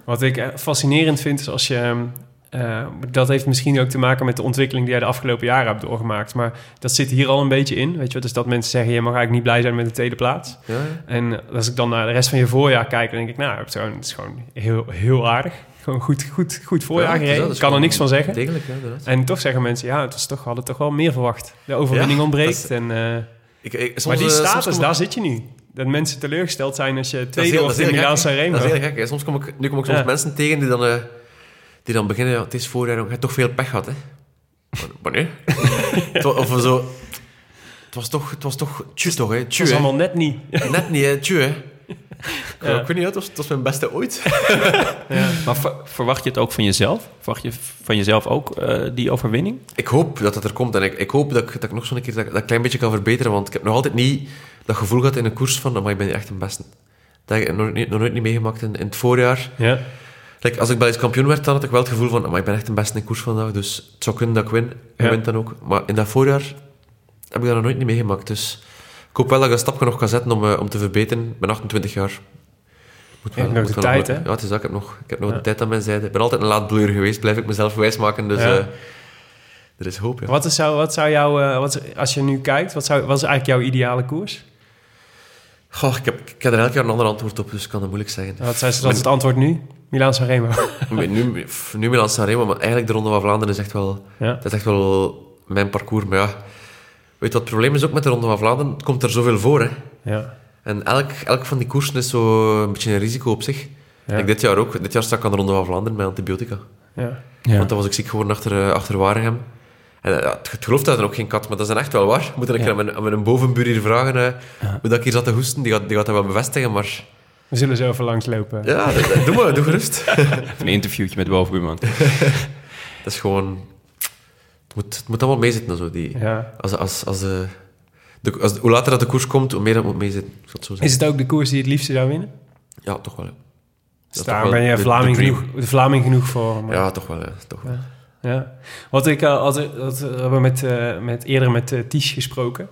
Wat ik eh, fascinerend vind is als je... eh, dat heeft misschien ook te maken met de ontwikkeling die jij de afgelopen jaren hebt doorgemaakt. Maar dat zit hier al een beetje in. Weet je, dus dat mensen zeggen: je mag eigenlijk niet blij zijn met de tweede plaats. Ja. En als ik dan naar de rest van je voorjaar kijk, dan denk ik: nou, het is gewoon, het is gewoon heel, heel aardig. Gewoon goed, goed, goed voorjaar Ja, gereden. Ik kan er niks van zeggen. Degelijk, ja. En toch zeggen mensen: ja, het is toch, we hadden toch wel meer verwacht. De overwinning ontbreekt. En, eh, Ik, ik, soms, maar die eh, status, ik- daar zit je nu. Dat mensen teleurgesteld zijn als je tweede is in Milaan. Dat is heel gek. hè. Soms kom ik, nu kom ik soms Ja. mensen tegen die dan, die dan beginnen, ja, het is voorjaar, je hebt toch veel pech gehad, hè. Maar, maar nee. [laughs] Het wa- of zo... Het was toch, het was toch, tju toch, hè. Het was allemaal net niet. [laughs] Net niet, hè. Tju, hè. Ja. Ik weet niet, het was, het was mijn beste ooit. [laughs] Maar ver- verwacht je het ook van jezelf? Verwacht je van jezelf ook eh, die overwinning? Ik hoop dat het er komt en ik, ik hoop dat ik, dat ik nog zo'n keer dat, dat klein beetje kan verbeteren, want ik heb nog altijd niet dat gevoel gehad in een koers van, maar ik ben echt een beste. Dat heb ik nog, niet, nog nooit niet meegemaakt in, in het voorjaar. Ja. Like, als ik Belgisch kampioen werd, dan had ik wel het gevoel van, maar ik ben echt een beste in koers vandaag, dus het zou kunnen dat ik win. Je Ja. wint dan ook. Maar in dat voorjaar heb ik dat nog nooit niet meegemaakt, dus ik hoop wel dat ik een stapje nog kan zetten om, eh, om te verbeteren. Ik ben 28 jaar. Moet Je hebt nog de wel tijd, hè? Ja, het is dat. Ik heb nog, ik heb nog Ja. de tijd aan mijn zijde. Ik ben altijd een laatbloeier geweest, blijf ik mezelf wijsmaken, dus Ja. eh, er is hoop, ja. Wat, is zou, wat zou jou, eh, wat, als je nu kijkt, wat, zou, wat is eigenlijk jouw ideale koers? Goh, ik, heb, ik heb er elk jaar een ander antwoord op, dus ik kan dat moeilijk zeggen. Wat, is, wat is het antwoord nu? Milaan Sanremo. [laughs] nu, nu, nu Milan Sanremo, maar eigenlijk de Ronde van Vlaanderen is echt wel, ja. dat is echt wel mijn parcours. Maar ja, weet je wat het probleem is ook met de Ronde van Vlaanderen? Het komt er zoveel voor, hè. Ja. En elk, elk van die koersen is zo een beetje een risico op zich. Ja. Ik dit jaar ook. Dit jaar sta ik aan de Ronde van Vlaanderen met antibiotica. Ja. Want dan was ik ziek geworden achter, eh, achter Waregem. En eh, ja, het, het gelooft dat er ook geen kat, maar dat is dan echt wel waar. Ik moet er een Ja. aan mijn, aan mijn bovenbuur hier vragen eh, Ja. hoe dat ik hier zat te hoesten. Die gaat, die gaat dat wel bevestigen, maar... We zullen zo even langslopen. Ja, doe maar, doe gerust. [laughs] Een interviewtje met de bovenbuurman. [laughs] Dat is gewoon... Het moet, het moet allemaal meezitten. en Zo, die, Ja. als, als, als, de, de, als, hoe later dat de koers komt, hoe meer dat moet meezitten. Het. Is het ook de koers die je het liefste zou winnen? Ja, toch wel. ja. Dus daar ben je Vlaming de genoeg, de Vlaming genoeg voor. maar- Ja, toch wel. Toch wel. Ja. Wat ik altijd, dat, we hebben met, eh, met, eerder met uh, Ties gesproken.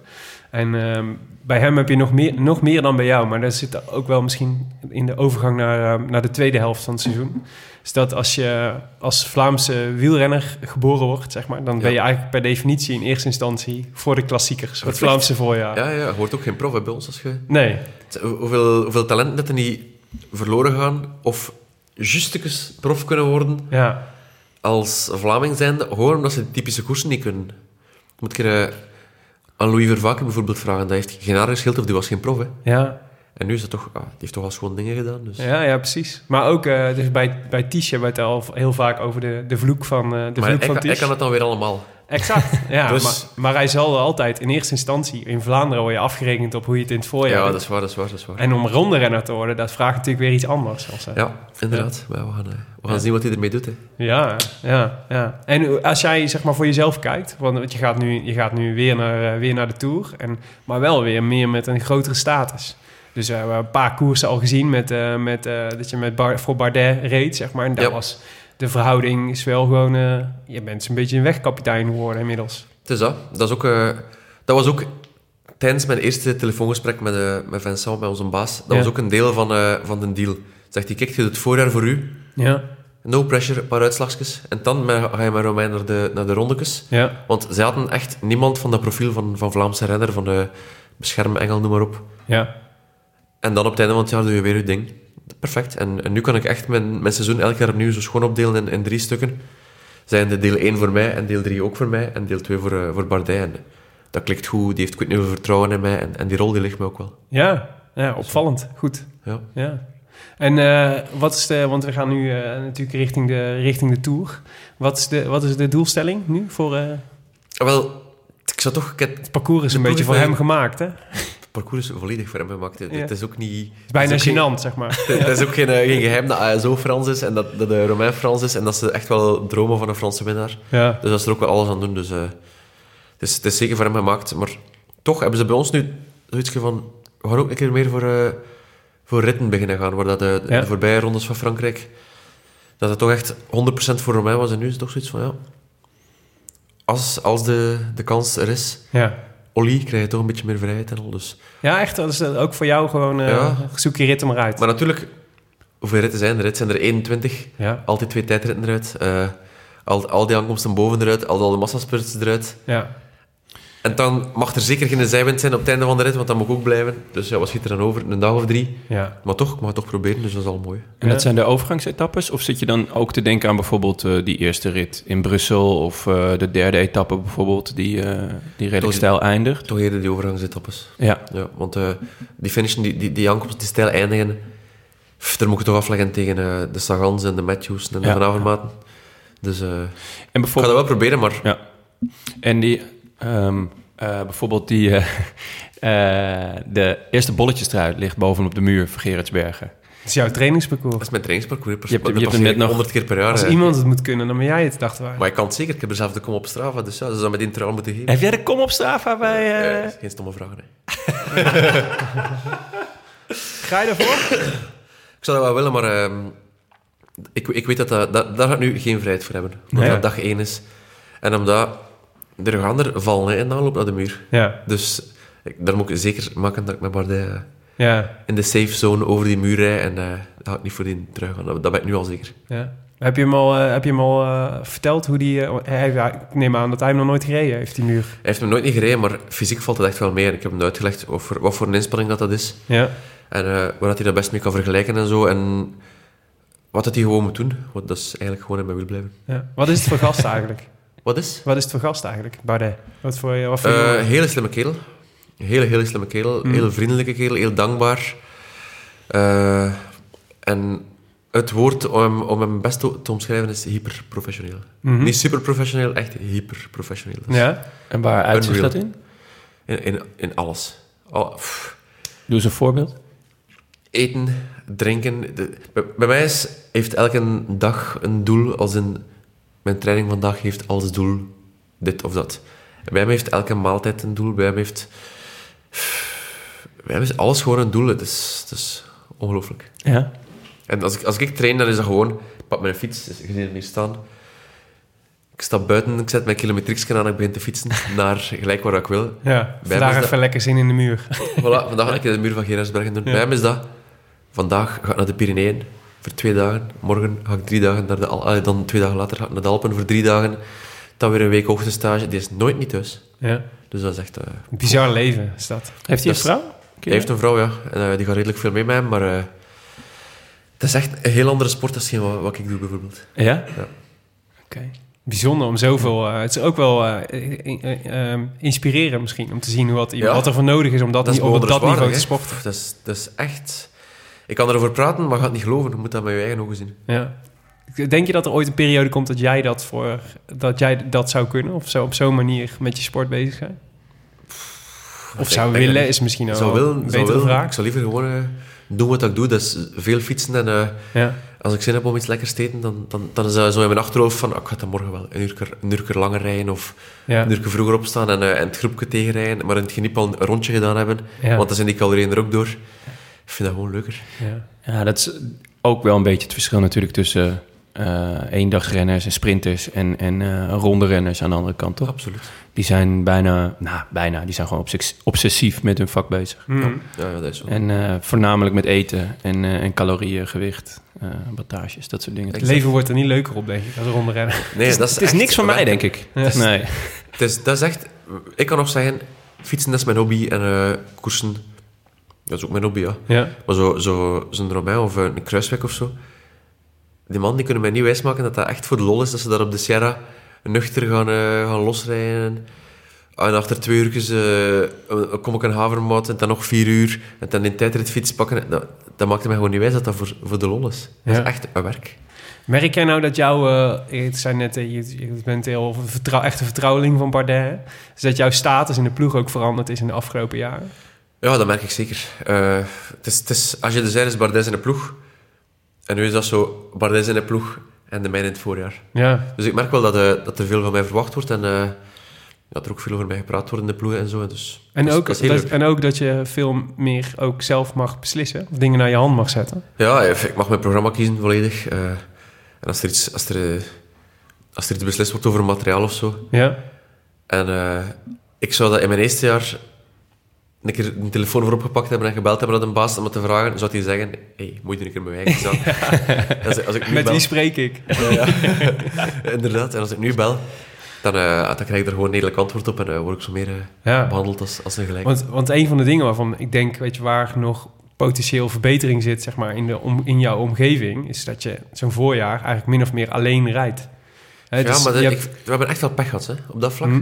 En ehm, bij hem heb je nog meer, nog meer dan bij jou. Maar dat zit ook wel misschien in de overgang naar, eh, naar de tweede helft van het seizoen. Is dat als je als Vlaamse wielrenner geboren wordt, zeg maar, dan ben je eigenlijk per definitie in eerste instantie voor de klassiekers. Het. Vlaamse voorjaar. Ja, ja, je hoort ook geen prof hè, bij ons. Als je, Nee. Hoe- hoeveel, hoeveel talenten dat er niet verloren gaan, of justekes prof kunnen worden, Ja. als Vlaming zijnde, gewoon omdat ze de typische koersen niet kunnen. Moet ik aan Louis Vervaken bijvoorbeeld vragen. Dat heeft geen haar geschild of die was geen prof. Hè. Ja. En nu is dat toch... ah, die heeft toch al schoon dingen gedaan. Dus. Ja, ja, precies. Maar ook uh, dus bij, bij Ties hebben we het al heel vaak over de, de vloek van, uh, de maar vloek hij, van kan- hij kan het dan weer allemaal. Exact, [laughs] ja. Dus- maar, maar hij zal altijd in eerste instantie... In Vlaanderen word je afgerekend op hoe je het in het voorjaar Ja, doet. dat is waar, dat is waar, dat is waar. En om ronde-renner te worden, dat vraagt natuurlijk weer iets anders. Als, uh, Ja, inderdaad. Maar we gaan, eh, we gaan Ja. zien wat hij ermee doet. Hè. ja, ja, ja. En als jij zeg maar voor jezelf kijkt... Want je gaat nu, je gaat nu weer, naar, uh, weer naar de Tour. En, maar wel weer meer met een grotere status. Dus we hebben een paar koersen al gezien... Met, met, dat je met Bar voor Bardet reed, zeg maar. En dat was... De verhouding is wel gewoon... Uh, je bent een beetje een wegkapitein geworden inmiddels. Het is dat. Dat, is ook, eh, dat was ook tijdens mijn eerste telefoongesprek met, eh, met Vincent, met onze baas. Dat Ja. was ook een deel van, eh, van de deal. Zegt hij, kijk, je doet het voorjaar voor u. Ja, No pressure, een paar uitslagjes. En dan ga je met Romein naar de, naar de rondekes. ja, Want zij hadden echt niemand van dat profiel van, van Vlaamse renner, van de beschermengel, noem maar op. ja. En dan op het einde van het jaar doe je weer je ding. Perfect. En, en nu kan ik echt mijn, mijn seizoen elk jaar opnieuw zo schoon opdelen in, in drie stukken. Zijn de deel 1 voor mij en deel 3 ook voor mij en deel 2 voor, eh, voor Bardet. En dat klikt goed, die heeft goed nieuw vertrouwen in mij en, en die rol die ligt me ook wel. Ja, ja opvallend. Goed. Ja. Ja. En eh, wat is de, want we gaan nu eh, natuurlijk richting de, richting de Tour. Wat is de, wat is de doelstelling nu voor... eh, Wel, ik zou toch... Ik heb, het parcours is een beetje voor hem gemaakt, hè? Parcours is volledig voor hem gemaakt. Het, Ja. is ook niet... bijna het is ook gênant, zeg maar. [laughs] Het is ook geen, eh, geen geheim dat ASO Frans is en dat, dat de Romein Frans is en dat ze echt wel dromen van een Franse winnaar. Ja. Dus dat is er ook wel alles aan doen. Dus eh, het, is, het is zeker voor hem gemaakt. Maar toch hebben ze bij ons nu zoiets van... We gaan ook een keer meer voor, eh, voor ritten beginnen gaan. Waar dat de, de Ja. voorbije rondes van Frankrijk... Dat het toch echt 100% voor Romein was. En nu is het toch zoiets van... Ja, als, als de, de kans er is. Ja. Ollie krijg je toch een beetje meer vrijheid en al. Dus. Ja, echt. Dat is eh, ook voor jou gewoon... eh, Ja. Zoek je ritten maar uit. Maar natuurlijk, hoeveel ritten zijn er? Het zijn er 21. Ja. Altijd twee tijdritten eruit. Eh, al, al die aankomsten boven eruit. Al, al de massaspurts eruit. Ja. En dan mag er zeker geen zijwind zijn op het einde van de rit, want dat moet ook blijven. Dus ja, wat schiet er dan over? Een dag of drie. Ja. Maar toch, ik mag het toch proberen, dus dat is al mooi. En dat zijn de overgangsetappes? Of zit je dan ook te denken aan bijvoorbeeld eh, die eerste rit in Brussel... of eh, de derde etappe bijvoorbeeld, die, eh, die redelijk stijl eindigt? Toch eerder die overgangsetappes. Ja, Ja, want eh, die finishen, die, die, die aankomsten, die stijl eindigen... pff, daar moet ik toch afleggen tegen eh, de Sagans en de Matthews en de Ja. Van Avermaten. Dus eh, en ik ga dat wel proberen, maar Ja. En die, ehm, eh, bijvoorbeeld die, eh, [laughs] eh, de eerste bolletjestrui ligt bovenop de muur van Gerardsbergen. Het is jouw trainingsparcours. dat is mijn trainingsparcours. Je hebt- Dat je hebt hem net nog- 100 keer per jaar. Als iemand het moet kunnen, dan ben jij het, dachten wij. Maar ik kan het zeker. Ik heb er zelf de kom op Strava, dus ja, ze zou met intro moeten geven. Heb jij de kom op Strava bij... geen stomme vragen, hè. [laughs] Ga je daarvoor? Ik zou dat wel willen, maar ehm, ik, ik weet dat, dat, dat daar ga ik nu geen vrijheid voor hebben. Omdat Nee. dat dag één is. En omdat er gaan er vallen hè, in de aanloop naar de muur. Ja. Dus ik, daar moet ik zeker maken dat ik met Bardet eh, Ja. in de safe zone over die muur rijd. En eh daar ga ik niet voor die terug gaan. Dat, dat ben ik nu al zeker. ja. Heb je hem al, eh, heb je hem al verteld hoe die... hij, ik neem aan dat hij hem nog nooit gereden heeft, die muur. Hij heeft me nooit niet gereden, maar fysiek valt het echt wel mee. En ik heb hem uitgelegd over, wat voor een inspanning dat, dat is. Ja. En waar dat hij dat best mee kan vergelijken en zo. En wat dat hij gewoon moet doen. Want dat is eigenlijk gewoon in mijn wil blijven. ja. Wat is het voor gast [laughs] eigenlijk? Wat is? Wat is het voor gast eigenlijk, Bardet? Wat voor, wat voor Eh, hele slimme kerel. Een hele, hele slimme kerel. Mm. Heel vriendelijke kerel, heel dankbaar. Eh, en het woord om hem, om hem best te, te omschrijven is hyperprofessioneel. Mhm. Niet superprofessioneel, echt hyperprofessioneel. Ja? En waar uitzicht dat in? in, in, in alles. Al- pff. Doe eens een voorbeeld. eten, drinken. De- bij, bij mij is, heeft elke dag een doel, als in mijn training vandaag heeft als doel dit of dat. Bij hem heeft elke maaltijd een doel, bij hem heeft... Bij is alles gewoon een doel, het is, het is ongelooflijk. Ja. En als ik, als ik train, dan is dat gewoon... Ik pak mijn fiets, dus je ziet hem hier staan. Ik stap buiten, ik zet mijn kilometriekje aan en ik begin te fietsen [laughs] naar gelijk waar ik wil. Ja. is Vandaag dat- even lekker zin in de muur. [laughs] Voilà, vandaag ga ik in de muur van Gerardsbergen doen. Ja. Bij hem is dat... Vandaag ga ik naar de Pyreneeën voor twee dagen. Morgen ga ik drie dagen naar de Al ah, Dan twee dagen later ga ik naar de Alpen voor drie dagen. Dan weer een week hoogtestage. Die is nooit niet thuis. Ja. Dus dat is echt... eh, Een bizar leven is dat. Heeft hij een vrouw? hij heeft een vrouw, ja. En eh, die gaat redelijk veel mee met hem, maar... eh, het is echt een heel andere sport dan wat, wat ik doe, bijvoorbeeld. Ja? Ja. Oké. Bijzonder om zoveel... het is ook wel inspirerend misschien, om te zien wat, Ja. wat er voor nodig is om dat, Dat is ni- op dat niveau te sporten. Dat is, dat is echt... Ik kan erover praten, maar ga het niet geloven. Je moet dat met je eigen ogen zien. Ja. Denk je dat er ooit een periode komt dat jij dat, voor, dat, jij dat zou kunnen? Of zo op zo'n manier met je sport bezig zijn? Of zou willen is misschien al zou willen, een zou betere willen. vraag. Ik zou liever gewoon eh, doen wat ik doe. Dat is veel fietsen en... eh, Ja. Als ik zin heb om iets lekkers te eten, dan, dan, dan is dat zo in mijn achterhoofd van... ah, ik ga dan morgen wel een uur, een uur langer rijden of Ja. een uur vroeger opstaan en, eh, en het groepje tegenrijden, maar in het geniep al een rondje gedaan hebben. Ja. Want dan zijn die calorieën er ook door. Ik vind dat gewoon leuker. Ja. Ja, dat is ook wel een beetje het verschil natuurlijk tussen eh eendagsrenners en sprinters en, en eh ronde renners aan de andere kant, toch? Absoluut. Die zijn bijna, nou bijna, die zijn gewoon obses- obsessief met hun vak bezig. Mhm. Ja, ja, dat is zo. En eh, voornamelijk met eten en, eh, en calorieën, gewicht, eh wattages, dat soort dingen. Het leven wordt er niet leuker op, denk ik, als ronde rennen. Nee, dat is [laughs] Het is niks voor mij, denk ik. Ja. Nee. Het is, dat is echt... Ik kan nog zeggen, fietsen dat is mijn hobby en eh, koersen, dat is ook mijn hobby, ja. Ja. Maar zo, zo, zo'n Romein of een Kruisweg of zo, die man die kunnen mij niet wijsmaken dat dat echt voor de lol is, dat ze daar op de Sierra nuchter gaan, eh, gaan losrijden. En achter twee uurtjes eh, kom ik een havermout en dan nog vier uur en dan in tijdrit fiets pakken. Dat, dat maakte mij gewoon niet wijs dat dat voor, voor de lol is. Dat is echt een werk. Merk jij nou dat jouw... eh het zijn net, je, je bent heel vertrouw, echt een vertrouweling van Bardet. hè? Dus dat jouw status in de ploeg ook veranderd is in de afgelopen jaren? Ja, dat merk ik zeker. Eh, het is, het is, als je de zei is Bardes in de ploeg, en nu is dat zo Bardes in de ploeg en de mijne in het voorjaar. Ja. Dus ik merk wel dat, eh, dat er veel van mij verwacht wordt en eh, dat er ook veel over mij gepraat wordt in de ploeg en zo. Dus, En, dat is- ook, dat is en ook dat je veel meer ook zelf mag beslissen. Of dingen naar je hand mag zetten. Ja, ik mag mijn programma kiezen volledig. en als er, iets, als, er, als er iets beslist wordt over materiaal of zo, Ja. En eh, ik zou dat in mijn eerste jaar een keer een telefoon voor opgepakt hebben en gebeld hebben naar de baas om het te vragen. Zou hij zeggen, hey, moet je een keer mij zijn? [laughs] als, als ik nu Met bel, wie spreek ik? [laughs] ja, inderdaad. En als ik nu bel, dan, eh, dan krijg ik er gewoon een redelijk antwoord op en eh, word ik zo meer eh, Ja. behandeld als, als een gelijk. Want, want een van de dingen waarvan ik denk, weet je, waar nog potentieel verbetering zit, zeg maar, in, de om, in jouw omgeving, is dat je zo'n voorjaar eigenlijk min of meer alleen rijdt. Ja, dus maar je de- hebt- ik, we hebben echt wel pech gehad hè, op dat vlak. Hm.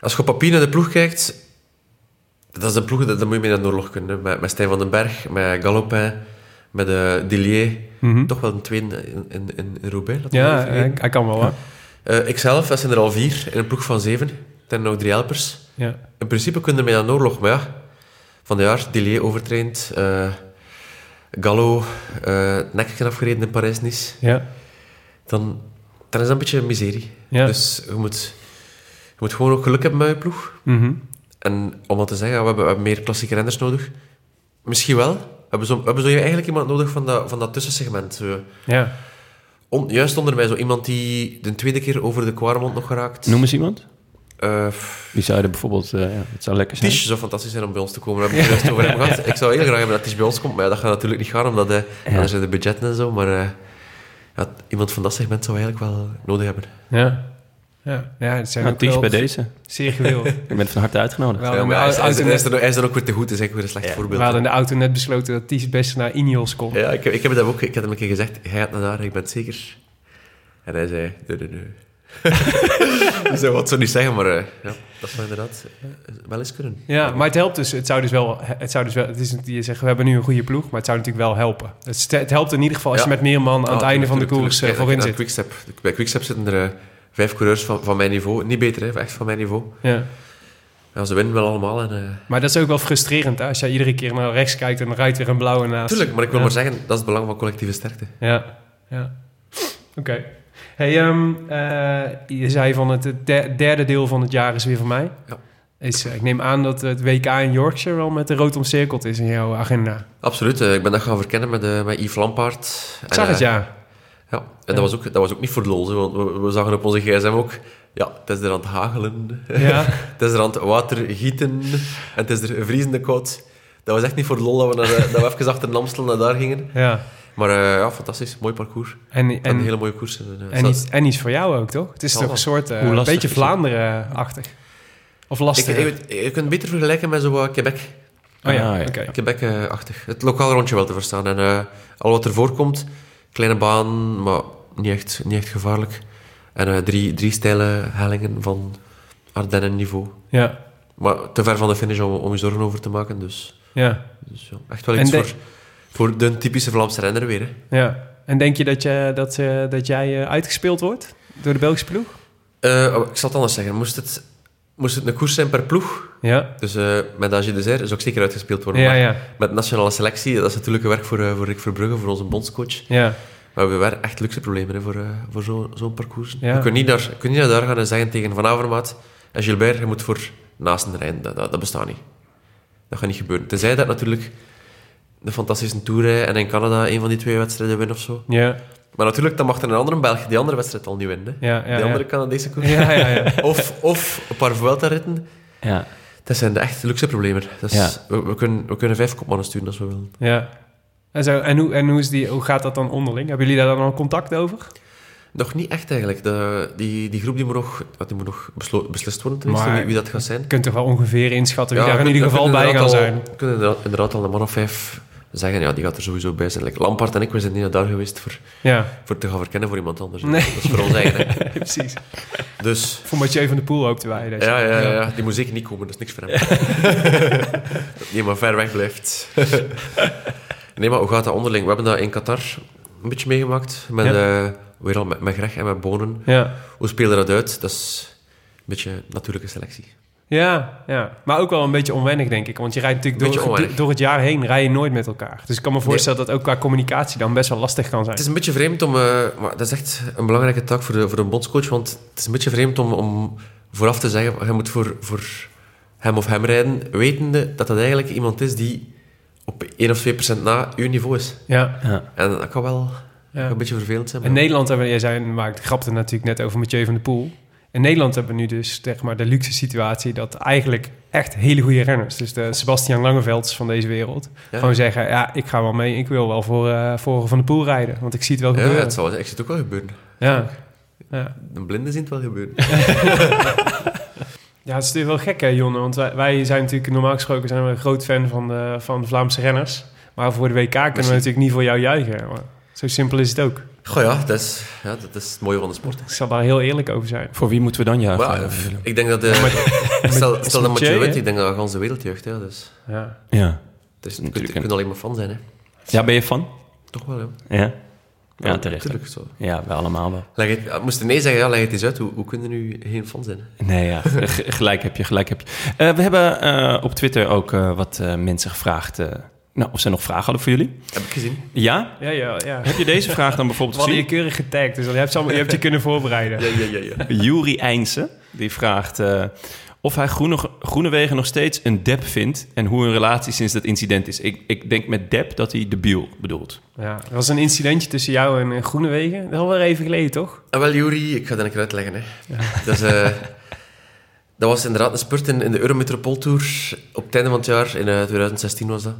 Als je op papier naar de ploeg kijkt, dat is een ploeg, dat, dat moet je mee naar de oorlog kunnen. hè. Met, met Stijn van den Berg, met Galopin, met de Dillier. Mhm. Toch wel een tweede in, in, in, in Roubaix. Ja, hij kan wel, hè? Eh, ikzelf, dat zijn er al vier, in een ploeg van zeven. Er zijn nog drie helpers. Ja. In principe kunnen we mee naar de oorlog, maar ja, van de jaar, Dillier overtraind, eh, Gallo, eh het nekje afgereden in Parijs-Nice. Ja. Dan, dan is dat een beetje een miserie. Ja. Dus je moet, je moet gewoon ook geluk hebben met je ploeg. Mhm. En om dat te zeggen, we hebben, we hebben meer klassieke renners nodig. Misschien wel. We hebben zo, we hebben zo eigenlijk iemand nodig van dat, van dat tussensegment. Zo, Ja. on- juist onder mij, zo iemand die de tweede keer over de Kwaremond nog geraakt. Noem eens iemand. Eh, Die zouden bijvoorbeeld... eh, ja, het zou lekker zijn. Tish zou fantastisch zijn om bij ons te komen. Daar hebben we het juist over hem gehad. Ik zou heel graag hebben dat Tish bij ons komt, maar ja, dat gaat natuurlijk niet gaan, omdat uh, zijn de budgetten en zo. Maar eh, ja, iemand van dat segment zou we eigenlijk wel nodig hebben. Ja. Ja, ja het zijn Nou, ook bij deze. zeer gewild. [laughs] Je bent van harte uitgenodigd. We Ja, maar hij, is, dan ook weer te goed, dat is eigenlijk weer een slecht we voorbeeld. hadden in de auto net besloten dat Ties best naar Ineos kon. Ja, ik heb, ik heb het hem ook ik heb hem een keer gezegd, hij gaat naar daar, ik ben het zeker. En hij zei, nee, nee, nee. dus [laughs] hij wat zo niet zeggen, maar eh, ja, dat zou inderdaad eh, wel eens kunnen. Ja, maar het helpt dus. Het zou dus wel. Het zou dus wel. Het is niet- je zegt we hebben nu een goede ploeg, maar het zou natuurlijk wel helpen. Het, het helpt in ieder geval als je met meer man aan het Ja, einde van de koers eh, voorin zit. Quickstep. Bij Quickstep zitten er vijf coureurs van, van mijn niveau. Niet beter, hè, echt van mijn niveau. Ja. Ja, ze winnen wel allemaal. En, eh, Maar dat is ook wel frustrerend hè? als je iedere keer naar rechts kijkt en rijdt weer een blauwe naast. Tuurlijk, maar ik wil Ja. maar zeggen, dat is het belang van collectieve sterkte. Ja, ja. Oké. Hey, ehm, eh, je zei van het der- derde deel van het jaar is weer voor mij. Ja. Is, eh, ik neem aan dat het WK in Yorkshire wel met de rood omcirkeld is in jouw agenda. Absoluut, ik ben dat gaan verkennen met, met Yves Lampaard. Ik zag het, ja. Ja, en dat, was ook, dat was ook niet voor de lol, want we, we zagen op onze gsm ook... Ja, het is er aan het hagelen. Ja, [laughs] Het is er aan het water gieten. En het is er vriezende koud. Dat was echt niet voor de lol dat we, naar de- dat we even achter de Amstel naar daar gingen. ja. Maar eh, ja, fantastisch. Mooi parcours. En, En, en, een hele mooie koers. En, eh, en, iets, en iets voor jou ook, toch? Het is Ja, toch een soort, eh, een beetje? Vlaanderen-achtig. Of lastig. ik, je kunt het beter vergelijken met zo Quebec. oh ja, Ah, ja. oké. Quebec-achtig. Het lokaal rondje wel te verstaan. En eh, al wat er voorkomt, kleine baan, maar niet echt, niet echt gevaarlijk. En eh, drie, drie steile hellingen van Ardennen-niveau. Ja, Maar te ver van de finish om, om je zorgen over te maken. Dus, ja, dus ja, echt wel iets de- voor, voor de typische Vlaamse renner weer. Hè. ja. En denk je dat, je, dat, eh, dat jij eh, uitgespeeld wordt door de Belgische ploeg? Oh, ik zal het anders zeggen. Moest het, moest het een koers zijn per ploeg, Ja, dus eh, met de Zer, zou ik zeker uitgespeeld worden. ja. Met nationale selectie, dat is natuurlijk een werk voor, eh, voor Rick Verbrugge, voor onze bondscoach. ja. Maar we hebben echt luxe problemen hè, voor, eh, voor zo- zo'n parcours. Ja. Je kunt niet, naar, je kunt niet naar daar gaan en zeggen tegen Van Avermaat en Gilbert, je moet voor Naasten rijden. Dat, dat, dat bestaat niet. Dat gaat niet gebeuren. Tenzij dat natuurlijk een fantastische tour en in Canada een van die twee wedstrijden winnen of zo. Ja, Maar natuurlijk, dan mag er een andere Belg die andere wedstrijd al niet winnen. Hè. ja, ja. die andere ja. Canadese koers. [laughs] Ja, ja, ja. Of, of een paar Vuelta-ritten. Ja. Dat zijn de echte luxe problemen. We, we, kunnen, we kunnen vijf kopmannen sturen als we willen. ja. En, zo, en, hoe, en hoe, is die, hoe gaat dat dan onderling? Hebben jullie daar dan al contact over? Nog niet echt eigenlijk. De, die, die groep die moet nog, die moet nog beslo- beslist worden, tenminste, Maar- wie, wie dat gaat zijn. Je kunt toch wel ongeveer inschatten wie Ja, daar in ieder kunnen- geval bij inderdaad zijn. al- We kunnen inderdaad, inderdaad al een man of vijf zeggen, ja, die gaat er sowieso bij zijn. Like Lampaard en ik, we zijn niet naar daar geweest voor, Ja, voor te gaan verkennen voor iemand anders. Nee. Dat is voor ons eigen. hè. [laughs] precies. Dus Voor Mathieu van der Poel hoopten wij. Je- ja, ja, ja, ja, die moet zeker niet komen, dat is niks voor hem. [laughs] dat die maar ver weg blijft. nee, maar hoe gaat dat onderling? We hebben dat in Qatar een beetje meegemaakt. Met, eh, weer al met, met Greg en met Bonen. Ja. Hoe speelde dat uit? Dat is een beetje natuurlijke selectie. Ja, ja, maar ook wel een beetje onwennig, denk ik. Want je rijdt natuurlijk door, onwennig. door het jaar heen rij je nooit met elkaar. Dus ik kan me voorstellen dat ook qua communicatie dan best wel lastig kan zijn. Het is een beetje vreemd om... eh, maar dat is echt een belangrijke taak voor de, voor een bondscoach. Want het is een beetje vreemd om, om vooraf te zeggen... Je moet voor, voor hem of hem rijden, wetende dat dat eigenlijk iemand is die op 1 of 2 procent na uw niveau is. Ja, Ja. En dat kan wel ja. een beetje vervelend zijn. In Nederland hebben jij zei, maar ik grapte natuurlijk net over Mathieu van der Poel. In Nederland hebben we nu dus zeg maar, de luxe situatie dat eigenlijk echt hele goede renners, dus de Sebastian Langevelds van deze wereld, Ja. gewoon zeggen, ja, ik ga wel mee, ik wil wel voor, eh, voor Van de Poel rijden, want ik zie het wel Ja, gebeuren. het zal, ik zie het ook wel gebeuren. Ja. Ja. De blinden zien het wel gebeuren. [laughs] [laughs] ja, het is natuurlijk wel gek hè, Jonne, want wij, wij zijn natuurlijk normaal gesproken zijn we een groot fan van de, van de Vlaamse renners, maar voor de WK kunnen we natuurlijk niet voor jou juichen. Maar zo simpel is het ook. Goh ja, dat is, ja, dat is het mooie van de sport. Ik zal daar heel eerlijk over zijn. Voor wie moeten we dan juichen? Maar, eh, ik denk dat... de [laughs] stel stel dat Mathieu, wint, ik denk dat de ganse wereld juicht. Ja, dus, Ja. ja. dus je, kunt, Natuurlijk je kunt alleen maar fan zijn. Hè. ja, ben je fan? Toch wel, ja. Ja. Ja, terecht. Natuurlijk, zo. Ja, we allemaal wel. Leg het, ja, moest je nee zeggen, ja, leg het eens uit. Hoe, hoe kunnen nu geen fan zijn? hè? Nee, ja, [laughs] gelijk heb je, gelijk heb je. Eh, we hebben eh, op Twitter ook eh, wat eh, mensen gevraagd... nou, of ze nog vragen hadden voor jullie. Heb ik gezien. Ja? Ja, ja, ja. Heb je deze vraag dan We bijvoorbeeld hadden je gezien? keurig getagd, dus je hebt, ze allemaal- je hebt je kunnen voorbereiden. Ja, ja, ja. ja. Juri Eindse, die vraagt... eh, of hij Groene, Groenewegen nog steeds een dep vindt... en hoe hun relatie sinds dat incident is. Ik, ik denk met dep dat hij de biel bedoelt. Ja, er was een incidentje tussen jou en eh, Groenewegen. Dat is alweer even geleden, toch? Ah, wel, Juri, ik ga dat een keer uitleggen. Hè. Dus, eh, dat was inderdaad een spurt in, in de Eurometropool Tour op het einde van het jaar, in eh, 2016 was dat.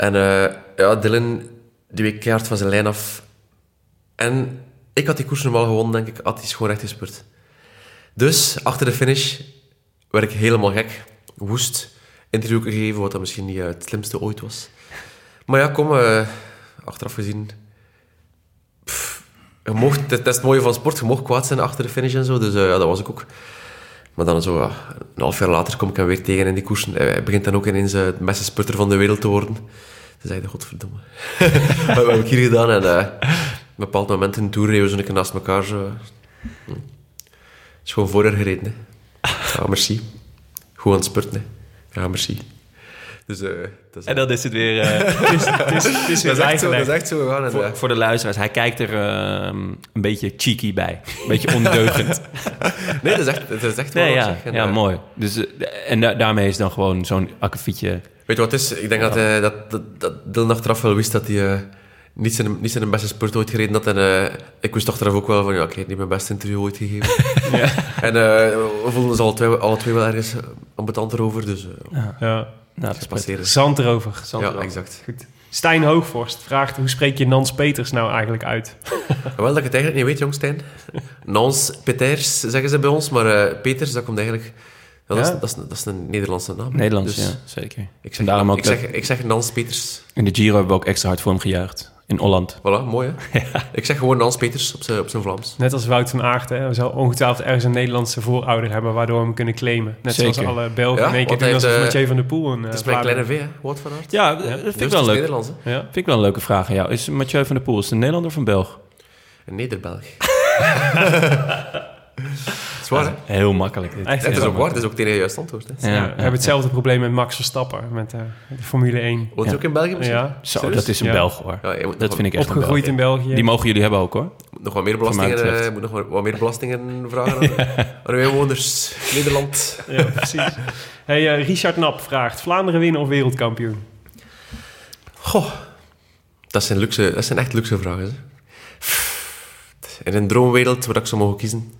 En eh, ja, Dylan, die week keihard van zijn lijn af. En ik had die koers normaal gewonnen, denk ik, had hij gewoon recht gespurt. Dus, achter de finish, werd ik helemaal gek. Woest. Interview gegeven, wat dat misschien niet eh, het slimste ooit was. Maar ja, kom, eh, achteraf gezien... Je mocht, dat is het mooie van sport, je mocht kwaad zijn achter de finish en zo. Dus ja, dat was ik ook. Maar dan zo, ja, een half jaar later kom ik hem weer tegen in die koersen. Hij begint dan ook ineens eh, de beste sputter van de wereld te worden. Ze zeiden, godverdomme. [laughs] Wat heb ik hier gedaan? En eh, op een bepaald moment in de Tour reden we zo een keer naast elkaar. Zo. Hm. is gewoon voor haar gereden. Ja, merci. Gewoon aan het spurten. Hè. Ja, merci. Dus, eh, dat is, En dan is het weer... eh, [laughs] Het is, het is, het is weer dat is echt zo, dat bijgelegd. is echt zo gegaan. En, voor, eh, voor de luisteraars, hij kijkt er ehm, een beetje cheeky bij. Een beetje ondeugend. [laughs] nee, dat is echt, dat is echt wel Nee, ja. En, ja mooi. Dus, eh, en da- daarmee is dan gewoon zo'n akkefietje... Weet je wat het is? Ik denk dat, hij dat, dat, dat Dylan achteraf wel wist dat hij eh, niet, zijn, niet zijn beste spurt ooit gereden had. En ik wist achteraf ook wel van, ja, ik heb niet mijn beste interview ooit gegeven. [laughs] En eh, we voelden ons alle twee, alle twee wel ergens ambetant erover, dus eh Ja. Nou, dat het is is passeren. Zand erover. Ja, exact. Goed. Stijn Hoogvorst vraagt, hoe spreek je Nans Peters nou eigenlijk uit? [laughs] Wel dat ik het eigenlijk niet weet, jong Stijn. Nans Peters zeggen ze bij ons, maar eh, Peters, dat komt eigenlijk... ja, dat, Ja? is, dat, is, dat is een Nederlandse naam. Nederlands, Dus ja, zeker. Ik zeg, daarom ook ik, zeg, ik zeg Nans Peters. In de Giro hebben we ook extra hard voor hem gejuicht. In Holland. Voilà, mooi hè? [laughs] Ik zeg gewoon Nans Peters op zijn, op zijn Vlaams. Net als Wout van Aert, hè. We zal ongetwijfeld ergens een Nederlandse voorouder hebben waardoor we hem kunnen claimen. Net Zeker. zoals alle Belgen Ja, in één keer want doen heeft, Mathieu van der Poel een Het is uh, mijn kleine V, hè? Wout van Aert. Ja, dat vind ik het wel is leuk. Ja. Vind ik wel een leuke vraag aan jou. Is Mathieu van der Poel is een Nederlander of een Belg? Een Nederbelg. [laughs] Het is waar? Heel makkelijk dit. Echt, Het is ook waar, het is ook het juiste antwoord. Hè. Ja, Ja, we hebben hetzelfde probleem met Max Verstappen, met eh, de Formule 1. Woont je Ja. ook in België misschien? Ja, Zo, dat is een Ja. Belg hoor. Ja, je moet Dat vind ik echt een opgegroeid in Belg. België. Die mogen jullie hebben ook hoor. moet nog wat meer belastingen, eh, moet nog wat, meer belastingen vragen aan, [laughs] de inwoners. Nederland. Ja, precies. Hey, eh, Richard Nap vraagt, Vlaanderen winnen of wereldkampioen? Goh, dat zijn, luxe, dat zijn echt luxe vragen. Hè. In een droomwereld waar ik zou mogen kiezen,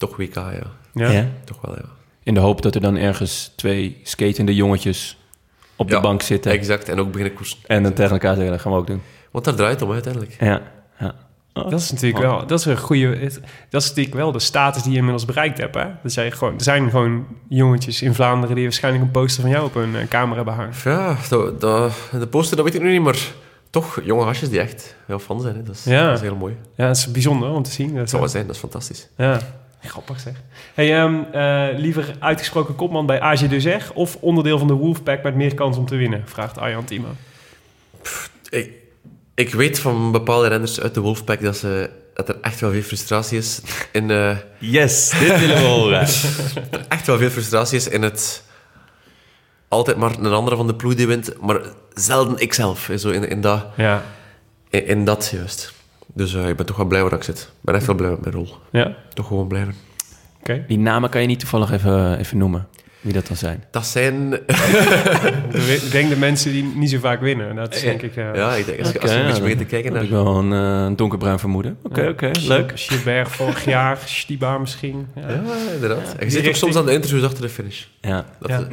toch WK, ja. Ja. Ja. Toch wel, ja. In de hoop dat er dan ergens twee skatende jongetjes op de Ja, bank zitten. Exact, en ook beginnen koersen. En dan tegen elkaar zeggen, dat gaan we ook doen. Want daar draait het om uiteindelijk. Ja. ja. Oh. Dat is natuurlijk wel, dat is een goede, dat is natuurlijk wel de status die je inmiddels bereikt hebt. Hè? Dat jij gewoon, er zijn gewoon jongetjes in Vlaanderen die waarschijnlijk een poster van jou op hun eh, kamer hebben hangen. Ja, dat, dat, de poster, dat weet ik nu niet, maar toch jonge hasjes die echt heel fan zijn. Hè. Dat, is, Ja. dat is heel mooi. Ja, dat is bijzonder om te zien. Dat Dat zou wel zijn, dat is fantastisch. Ja, grappig zeg. Hey, eh, liever uitgesproken kopman bij AG Dezeg of onderdeel van de Wolfpack met meer kans om te winnen? Vraagt Arjan Timo. Ik, ik weet van bepaalde renners uit de Wolfpack dat, ze, dat er echt wel veel frustratie is in... eh, Yes, dit willen we horen. [laughs] echt wel veel frustratie is in het altijd maar een andere van de ploeg die wint, maar zelden ikzelf. Zo in, in, dat, Ja, in, in dat juist. Dus eh, ik ben toch wel blij waar ik zit. Ik ben echt wel blij met mijn rol. ja. Toch gewoon blijven. oké. Die namen kan je niet toevallig even, even noemen. Wie dat dan zijn? Dat zijn... [laughs] Ik denk de mensen die niet zo vaak winnen. Dat is denk ik... eh ja, ik denk, als, je- als je Oké, een beetje ja, begint te kijken Heb ik naar... wel een eh, donkerbruin vermoeden. Oké, oké, leuk. Gilbert vorig jaar, Stiba misschien. Ja, Ja, inderdaad. En je Die zit ook soms aan de interviews achter de finish. Ja. Dat,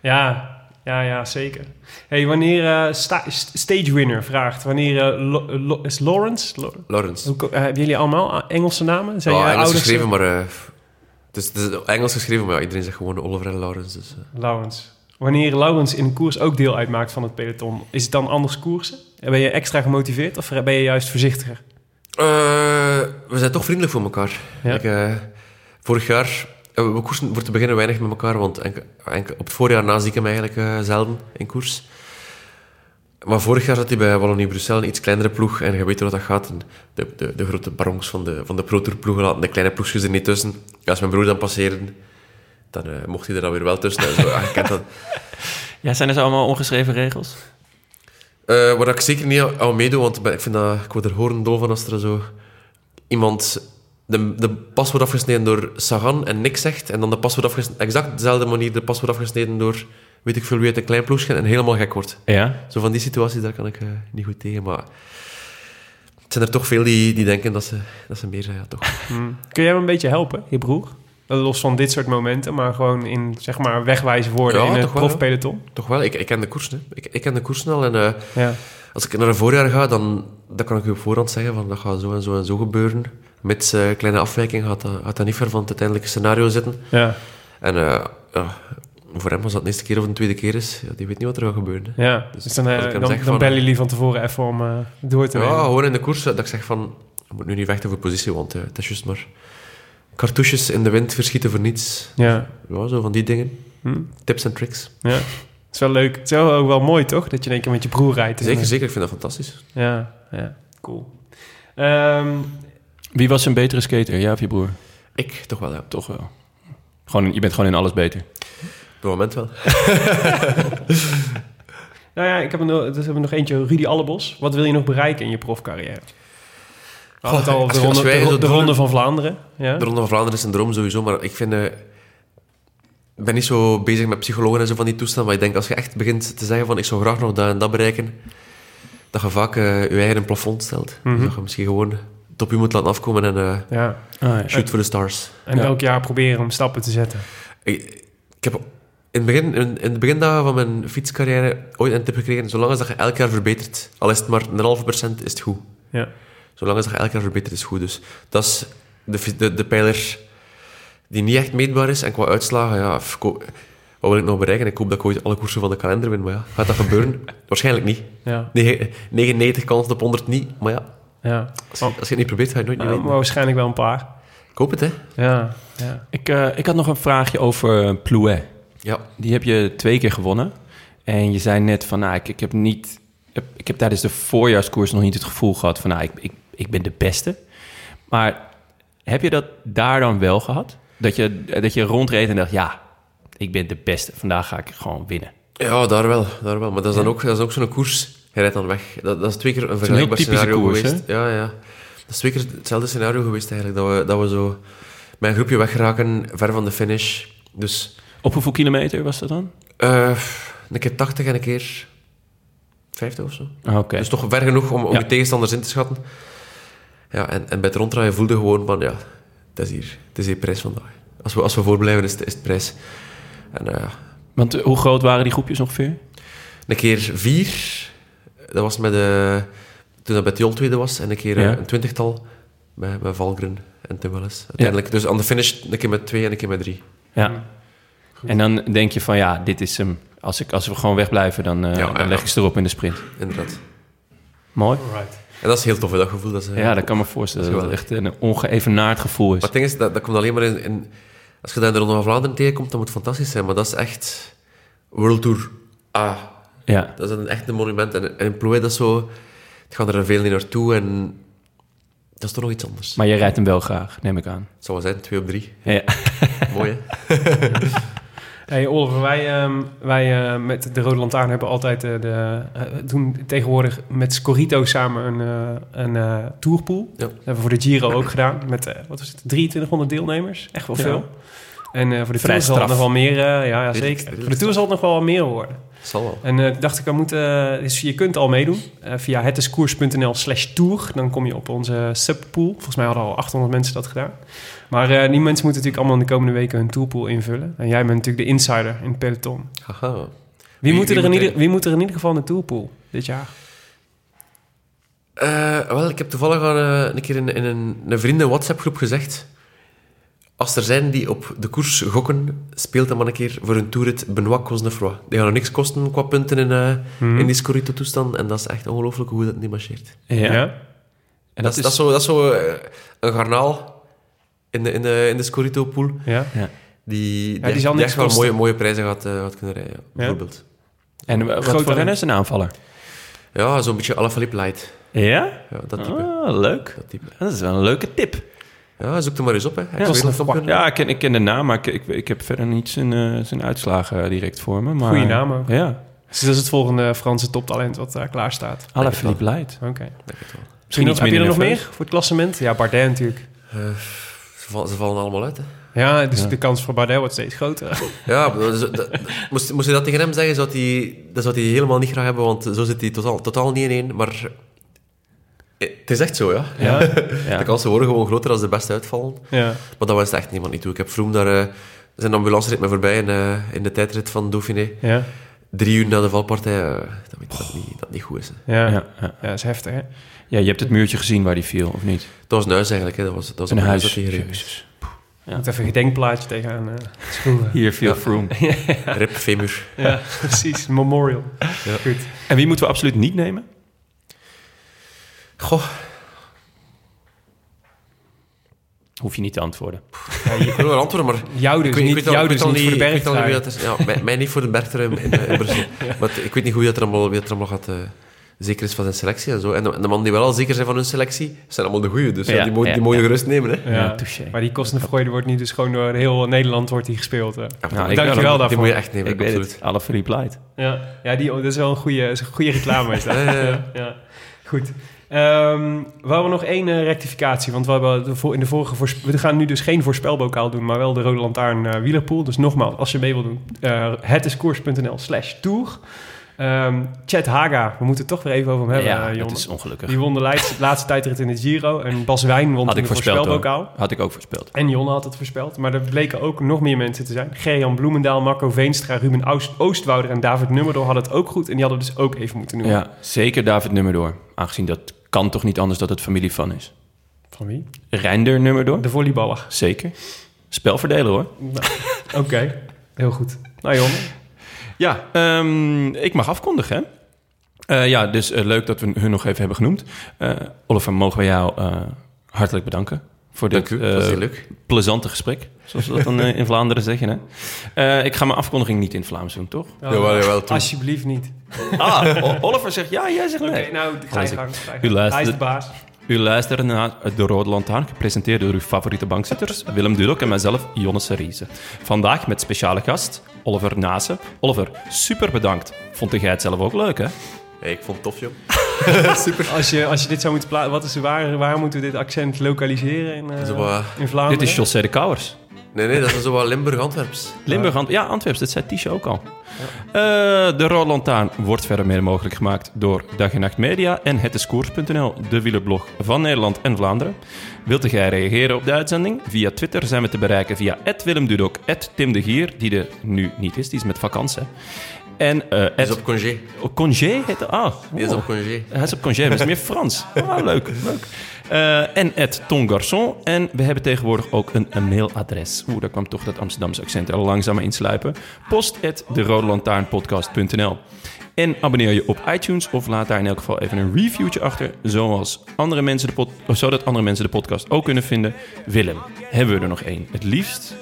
Ja. Ja, ja, zeker. Hey, wanneer sta- st- Stage Winner vraagt, wanneer eh, Lo- is Lawrence? Lo- Lawrence. Hoe eh, hebben jullie allemaal Engelse namen? Zijn jullie Engels ouders, geschreven, maar... het, is, het is Engels geschreven, maar ja, iedereen zegt gewoon Oliver en Lawrence. Dus. Lawrence. Wanneer Lawrence in een koers ook deel uitmaakt van het peloton, is het dan anders koersen? Ben je extra gemotiveerd of ben je juist voorzichtiger? We zijn toch vriendelijk voor elkaar. Ja. Ik, vorig jaar... eh, we koersen voor te beginnen weinig met elkaar, want op het voorjaar na zie ik hem eigenlijk eh, zelden in koers. Maar vorig jaar zat hij bij Wallonie-Bruxelles, een iets kleinere ploeg. En je weet hoe dat gaat. De, de, de grote barongs van de, van de Pro Tour ploegen laten de kleine ploegjes er niet tussen. Als mijn broer dan passeerde, dan eh, mocht hij er dan weer wel tussen. En zo, ah, dat. ja, zijn er allemaal ongeschreven regels? Eh, waar ik zeker niet aan meedoe, want ik vind dat, ik word er horendol van als er zo iemand de, de pas wordt afgesneden door Sagan en niks zegt, en dan de pas wordt afgesneden, exact dezelfde manier de pas wordt afgesneden door weet ik veel wie uit een klein ploegje en helemaal gek wordt. Ja. Zo van die situaties, daar kan ik eh, niet goed tegen, maar het zijn er toch veel die, die denken dat ze, dat ze meer zijn, ja, toch. [laughs] Kun jij hem een beetje helpen, je broer? Los van dit soort momenten, maar gewoon in zeg maar wegwijze woorden Ja, in het toch wel, ja. profpeloton. Toch wel, ik, ik ken de koers, hè. Ik, ik ken de koersen al en eh, Ja. als ik naar een voorjaar ga, dan, dan kan ik u op voorhand zeggen van dat gaat zo en zo en zo gebeuren. Met eh, kleine afwijking gaat dat, gaat dat niet ver van het uiteindelijke scenario zitten. Ja. En eh, voor hem, als dat de eerste keer of de tweede keer is, ja, die weet niet wat er gaat gebeuren. hè. Ja, Dus dus, dan, eh, dan, zeg dan van- bellen jullie van tevoren even om eh, door te Ja, gewoon in de koers, dat ik zeg van, je moet nu niet vechten voor positie, want het is juist maar cartouches in de wind verschieten voor niets. Ja. Ja, zo van die dingen. Hm. Tips en tricks. ja. Het is wel leuk. Het is wel ook wel mooi, toch? Dat je in één keer met je broer rijdt. Zeker, En, zeker. Ik vind dat fantastisch. Ja, ja. Cool. Ehm, Wie was een betere skater? Ja of je broer? Ik toch wel, ja. Toch wel. Gewoon, je bent gewoon in alles beter. Op het moment wel. [laughs] [laughs] nou ja, ik heb er nog, dus hebben we nog eentje. Rudy Allebos. Wat wil je nog bereiken in je profcarrière? We hadden het al over als de ronde, de, de ronde van Vlaanderen. Ja? De Ronde van Vlaanderen is een droom sowieso, maar ik vind... eh, ik ben niet zo bezig met psychologen en zo van die toestand, maar ik denk als je echt begint te zeggen van ik zou graag nog dat en dat bereiken, dat je vaak eh, je eigen een plafond stelt. Dus dat je misschien gewoon op je moet laten afkomen en eh, ja. Ah, ja. shoot for the stars. En Ja. elk jaar proberen om stappen te zetten. Ik, ik heb in, het begin, in, in de begindagen van mijn fietscarrière ooit een tip gekregen, zolang als dat je elk jaar verbetert, al is het maar een halve procent, is het goed. Ja. Zolang als dat je elk jaar verbetert, is het goed. Dus dat is de, de, de pijler die niet echt meetbaar is. En qua uitslagen, ja, wat wil ik nog bereiken? Ik hoop dat ik ooit alle koersen van de kalender win, maar ja, gaat dat gebeuren? [laughs] Waarschijnlijk niet. Ja. Negen- 99 kans op 100 niet, maar ja, ja. als, je- als je het niet probeert, ga je het nooit Nou, niet maar weten. waarschijnlijk wel een paar. Ik hoop het, hè. Ja. ja. Ik, eh, ik had nog een vraagje over Plouet. Ja. Die heb je twee keer gewonnen. En je zei net van, nou, ik, ik heb niet... Ik heb tijdens de voorjaarskoers nog niet het gevoel gehad van, nou, ik, ik, ik ben de beste. Maar heb je dat daar dan wel gehad? Dat je, dat je rondreed en dacht, ja, ik ben de beste. Vandaag ga ik gewoon winnen. Ja, daar wel, daar wel. Maar dat is dan ook, dat is ook zo'n koers. Je rijdt dan weg. Dat, dat is twee keer een vergelijkbaar scenario koers, geweest. Ja, ja. Dat is twee keer hetzelfde scenario geweest eigenlijk. Dat we, dat we zo met een groepje weggeraken, ver van de finish. Dus Op hoeveel kilometer was dat dan? eh, een keer 80 en een keer 50 of zo. Ah, Oké. Dus toch ver genoeg om, om Ja. je tegenstanders in te schatten. Ja, en, en bij het ronddraaien voelde je gewoon van, ja, het is hier. Het is hier prijs vandaag. Als we, als we voorblijven, is het, is het prijs. En eh, Want eh, hoe groot waren die groepjes ongeveer? Een keer vier, dat was met de, toen dat bij Tiol tweede was, en een keer Ja. eh, een twintigtal met, met Valgren en Tim Welles. Uiteindelijk, dus aan de finish een keer met twee en een keer met drie. Ja. En dan denk je van, ja, dit is hem. Als, ik, als we gewoon wegblijven, dan, eh, Ja, dan ja. leg ik ze erop in de sprint. Inderdaad. Mooi. Alright. En dat is heel tof, dat gevoel. Dat is, eh, Ja, dat kan me voorstellen dat Dat het echt een ongeëvenaard gevoel is. Maar het ding is, dat, dat komt alleen maar in, in... Als je daar in de Ronde van Vlaanderen tegenkomt, dan moet het fantastisch zijn. Maar dat is echt... World Tour A. Ja. Dat is een, echt een monument. En, en dat is zo... Het gaat er veel niet naartoe en... Dat is toch nog iets anders. Maar jij rijdt hem wel graag, neem ik aan. Het zou wel zijn, twee op drie. Ja. [laughs] Mooi, hè? [laughs] Hey Oliver, wij, ehm, wij eh, met de Rode Lantaarn hebben altijd eh, de, eh, doen tegenwoordig met Scorito samen een, eh, een eh, tourpool. Ja. Dat hebben we voor de Giro ook gedaan met, eh, wat was het, 2300 deelnemers. Echt wel Ja. veel. En eh, voor de Vrij Tour zal het nog wel meer... eh, ja, ja, zeker. Voor de Tour zal het nog wel meer worden. Zal wel. En eh, dacht ik, we moeten, dus je kunt al meedoen via hetiskoers.nl slash tour. Dan kom je op onze subpool. Volgens mij hadden al 800 mensen dat gedaan. Maar die mensen moeten natuurlijk allemaal in de komende weken hun tourpool invullen. En jij bent natuurlijk de insider in het peloton. Haha. Wie, Wie- moet, er wie in ieder, er- wie moet er in ieder geval in de tourpool dit jaar? Wel, ik heb toevallig al een keer in, in een, een vrienden WhatsApp-groep gezegd... Als er zijn die op de koers gokken, speelt dan maar een keer voor een toerit Benoit Cosnefroy. Die gaan er niks kosten qua punten in, eh, Mhm. in die Scorito-toestand. En dat is echt ongelooflijk hoe dat niet marcheert. Ja. En dat, is, dat is zo, dat is zo eh, een garnaal in de, in de, in de Scorito-pool. Ja. Die, die, die echt- zal die niks echt wel mooie, mooie prijzen gaat, eh, gaat kunnen rijden. ja, bijvoorbeeld. En wat Groot voor renner is een aanvaller? Ja, zo'n beetje Alaphilippe light. Ja? Ja, dat type. Ah, leuk. Dat type. Dat is wel een leuke tip. Ja, zoek er maar eens op. Hè. Ex-wereldkampioen. Ja, ik ken, ik ken de naam, maar ik, ik, ik heb verder niet zijn, eh, zijn uitslagen direct voor me. Maar, Goeie naam ook. Ja, Dus dat is het volgende Franse toptalent wat daar klaar staat. Alain Philippe Light. Oké. Misschien Heb je er nog meer voor het klassement? Ja, Bardet natuurlijk. Eh, ze, vallen, ze vallen allemaal uit. Hè. Ja, dus Ja. de kans voor Bardet wordt steeds groter. [laughs] Ja, dat moest, moest je dat tegen hem zeggen, zou hij, dat zou hij helemaal niet graag hebben, want zo zit hij totaal, totaal niet in één. Maar eh, het is echt zo, ja. Ja. [laughs] Ja. De kansen worden gewoon groter als de beste uitvallen. ja. Maar dat was echt niemand niet toe. Ik heb Vroom daar... eh, zijn ambulance reed me voorbij in, eh, in de tijdrit van Dauphiné. Ja. Drie uur na de valpartij. eh, dat weet je dat, niet, dat niet goed is. Hè. Ja. Ja, ja. ja. dat is heftig, hè? ja, je hebt het muurtje gezien waar die viel, of niet? Dat was een huis eigenlijk. Hè. Dat was, dat was Een op huis. dat. Jezus. Je moet even een gedenkplaatje tegenaan eh schroeven. [laughs] Hier viel Ja. Froome. [laughs] Rip Femur. Ja, precies. Memorial. Ja. Goed. En wie moeten we absoluut niet nemen? Goh, Hoef je niet te antwoorden. Ja, je- ik wil wel antwoorden, maar... [laughs] jou dus ik weet- ik niet, weet jou ik dus weet al niet voor de ik weet al niet wie bergtrui. dat is. Ja, mij, mij niet voor de bergtrui in, in, in Brussel. [laughs] Maar ik weet niet hoe dat er allemaal, wie dat er allemaal gaat... eh, zeker is van zijn selectie en zo. En de, en de mannen die wel al zeker zijn van hun selectie, zijn allemaal de goeie. Dus ja, Ja, die, mogen ja, die mogen ja. gerust nemen. Hè. Ja, Ja, touché. Maar die Kostenfreude wordt niet dus gewoon door heel Nederland wordt die gespeeld. hè. Nou, ik- Dankjewel die, daarvoor. Die moet je echt nemen, Ik weet absoluut. Philippe Light. Ja, ja die, dat is wel een goede, een goede reclame. Is dat. Ja. Goed. Ehm, we hebben nog één eh, rectificatie. Want we, hebben de in de vorige we gaan nu dus geen voorspelbokaal doen, maar wel de Rode Lantaarn eh, wielerpool. Dus nogmaals, als je mee wil doen, eh hetiskoers.nl slash tour. Ehm Chet Haga, we moeten het toch weer even over hem hebben, ja, eh, Jonne. dat is ongelukkig. Die won de laatste, laatste tijdrit in de Giro. En Bas Wijn won Had ik de voorspelbokaal. Had ik ook voorspeld. En Jonne had het voorspeld. Maar er bleken ook nog meer mensen te zijn. Gerjan Bloemendaal, Marco Veenstra, Ruben Oost- Oostwouder en David Nummerdoor hadden het ook goed. En die hadden we dus ook even moeten noemen. Ja, zeker David Nummerdoor. Aangezien dat kan toch niet anders dat het familie van is. Van wie? Reinder Nummerdoor. De volleyballer. Zeker. Spelverdeler hoor. [laughs] Nou, Oké, heel goed. Nou Jonne. Ja, ehm, ik mag afkondigen hè. Eh, ja, dus eh, leuk dat we hun nog even hebben genoemd. Eh Oliver, mogen we jou hartelijk bedanken voor dit u, eh, plezante gesprek. Zoals we dat dan eh, in Vlaanderen zeggen. Hè? Eh, ik ga mijn afkondiging niet in het Vlaams doen, toch? Jawel, jawel, toe. Alsjeblieft niet. Ah, Oliver zegt ja, jij zegt Oké, nee. nou, ga je gang. U luistert- Hij is de baas. U luistert naar De Rode Lantaarn, gepresenteerd door uw favoriete bankzitters, Willem Dudok en mijzelf, Jonne Seriese. Vandaag met speciale gast, Oliver Nase. Oliver, super bedankt. Vond jij het zelf ook leuk, hè? Hey, ik vond het tof, joh. [laughs] Als je, als je dit zou moeten plaatsen, wat is waar, waar moeten we dit accent lokaliseren in, eh, in Vlaanderen? Dit is José de Kouwers. Nee, nee, dat is zo wat Limburg-Antwerps. [laughs] Limburg, Ant- ja, Antwerps, dat zei Tisha ook al. Eh, de Rode Lantaarn wordt verder meer mogelijk gemaakt door Dag en Nacht Media en hetiskoers.nl, de wielerblog van Nederland en Vlaanderen. Wilt jij reageren op de uitzending? Via Twitter zijn we te bereiken via Willem Dudok, Tim de Gier, die er nu niet is, die is met vakantie. En Die is op congé. Oh, Congé heet? Ah, Die is oh. op congé. Hij is op congé, maar is meer Frans. [laughs] Ah, leuk, leuk. Eh, en het Ton Garçon. En we hebben tegenwoordig ook een, een mailadres. Oeh, daar kwam toch dat Amsterdamse accent er langzaam insluipen. Post at de En abonneer je op iTunes of laat daar in elk geval even een reviewtje achter. Zoals andere mensen de pod, zodat andere mensen de podcast ook kunnen vinden. Willem, hebben we er nog één? Het liefst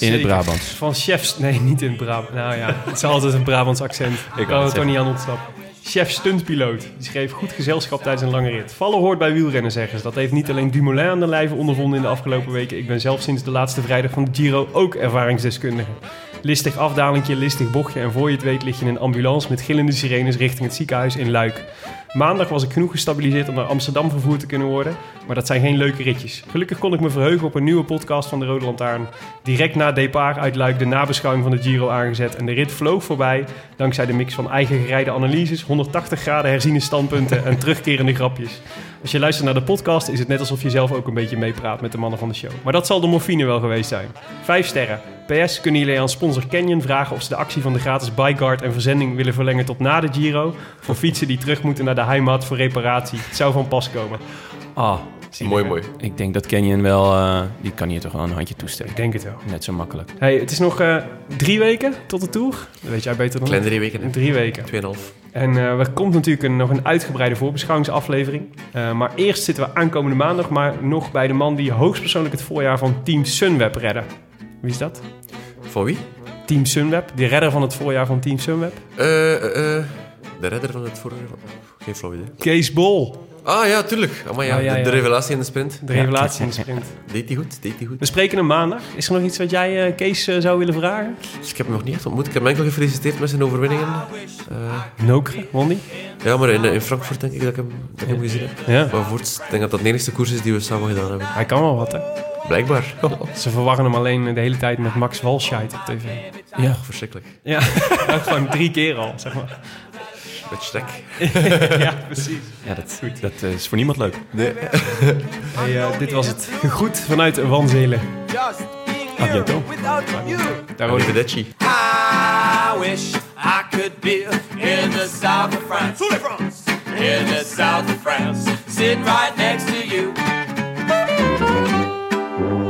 in het Zeker. Brabants. Van chefs... Nee, niet in het Brabant. Nou ja, het is altijd een Brabants accent. Ik kan het toch niet aan ontsnappen. Chef stuntpiloot. Die schreef goed gezelschap tijdens een lange rit. Vallen hoort bij wielrennen, zeggen ze. Dat heeft niet alleen Dumoulin aan de lijve ondervonden in de afgelopen weken. Ik ben zelf sinds de laatste vrijdag van de Giro ook ervaringsdeskundige. Listig afdalingje, listig bochtje en voor je het weet lig je in een ambulance met gillende sirenes richting het ziekenhuis in Luik. Maandag was ik genoeg gestabiliseerd om naar Amsterdam vervoerd te kunnen worden, maar dat zijn geen leuke ritjes. Gelukkig kon ik me verheugen op een nieuwe podcast van de Rode Lantaarn. Direct na départ uit Luik de nabeschouwing van de Giro aangezet en de rit vloog voorbij dankzij de mix van eigen gereide analyses, 180 graden herziene standpunten en terugkerende grapjes. Als je luistert naar de podcast is het net alsof je zelf ook een beetje meepraat met de mannen van de show. Maar dat zal de morfine wel geweest zijn. Vijf sterren. PS kunnen jullie aan sponsor Canyon vragen of ze de actie van de gratis Bikeguard en verzending willen verlengen tot na de Giro. Voor fietsen die terug moeten naar de heimat voor reparatie. Het zou van pas komen. Ah, Mooi, mooi. ik denk dat Canyon wel... eh, die kan hier toch wel een handje toesteken. Ik denk het wel. Net zo makkelijk. Hey, het is nog eh, drie weken tot de Tour. Dat weet jij beter dan Klein drie weken. hè? Drie weken. Tweeënhalf. En eh, er komt natuurlijk een, nog een uitgebreide voorbeschouwingsaflevering. Eh, maar eerst zitten we aankomende maandag maar nog bij de man die hoogstpersoonlijk het voorjaar van Team Sunweb redde. Wie is dat? Van wie? Team Sunweb, de redder van het voorjaar van Team Sunweb. Eh, eh, eh, de redder van het vorige... Geen flauw idee. Kees Bol, Ah ja, tuurlijk. Maar ja, Ah, ja, de, de ja. revelatie in de sprint. de revelatie in de sprint. Deed hij goed? Deed hij goed? We spreken hem maandag. Is er nog iets wat jij, eh, Kees, eh, zou willen vragen? Dus ik heb hem nog niet echt ontmoet. Ik heb hem enkel gefeliciteerd met zijn overwinningen. Eh, Nokere, won die? ja, maar in, in Frankfurt denk ik dat ik hem, dat ik hem gezien heb. Ja. Maar voorts, ik denk dat dat de enigste koers is die we samen gedaan hebben. Hij kan wel wat, hè? Blijkbaar. Ze verwarren hem alleen de hele tijd met Max Walscheid op tv. Ja. Verschrikkelijk. Ja, [laughs] gewoon drie keer al, zeg maar. Met [laughs] ja, precies. Ja, dat, dat eh, is voor niemand leuk. [laughs] Hey, eh, dit was het. Goed vanuit Wanzelen. A bientôt. Arrivederci. I wish I could be in the south of France. In the south of France. Sitting right next to you. Thank you.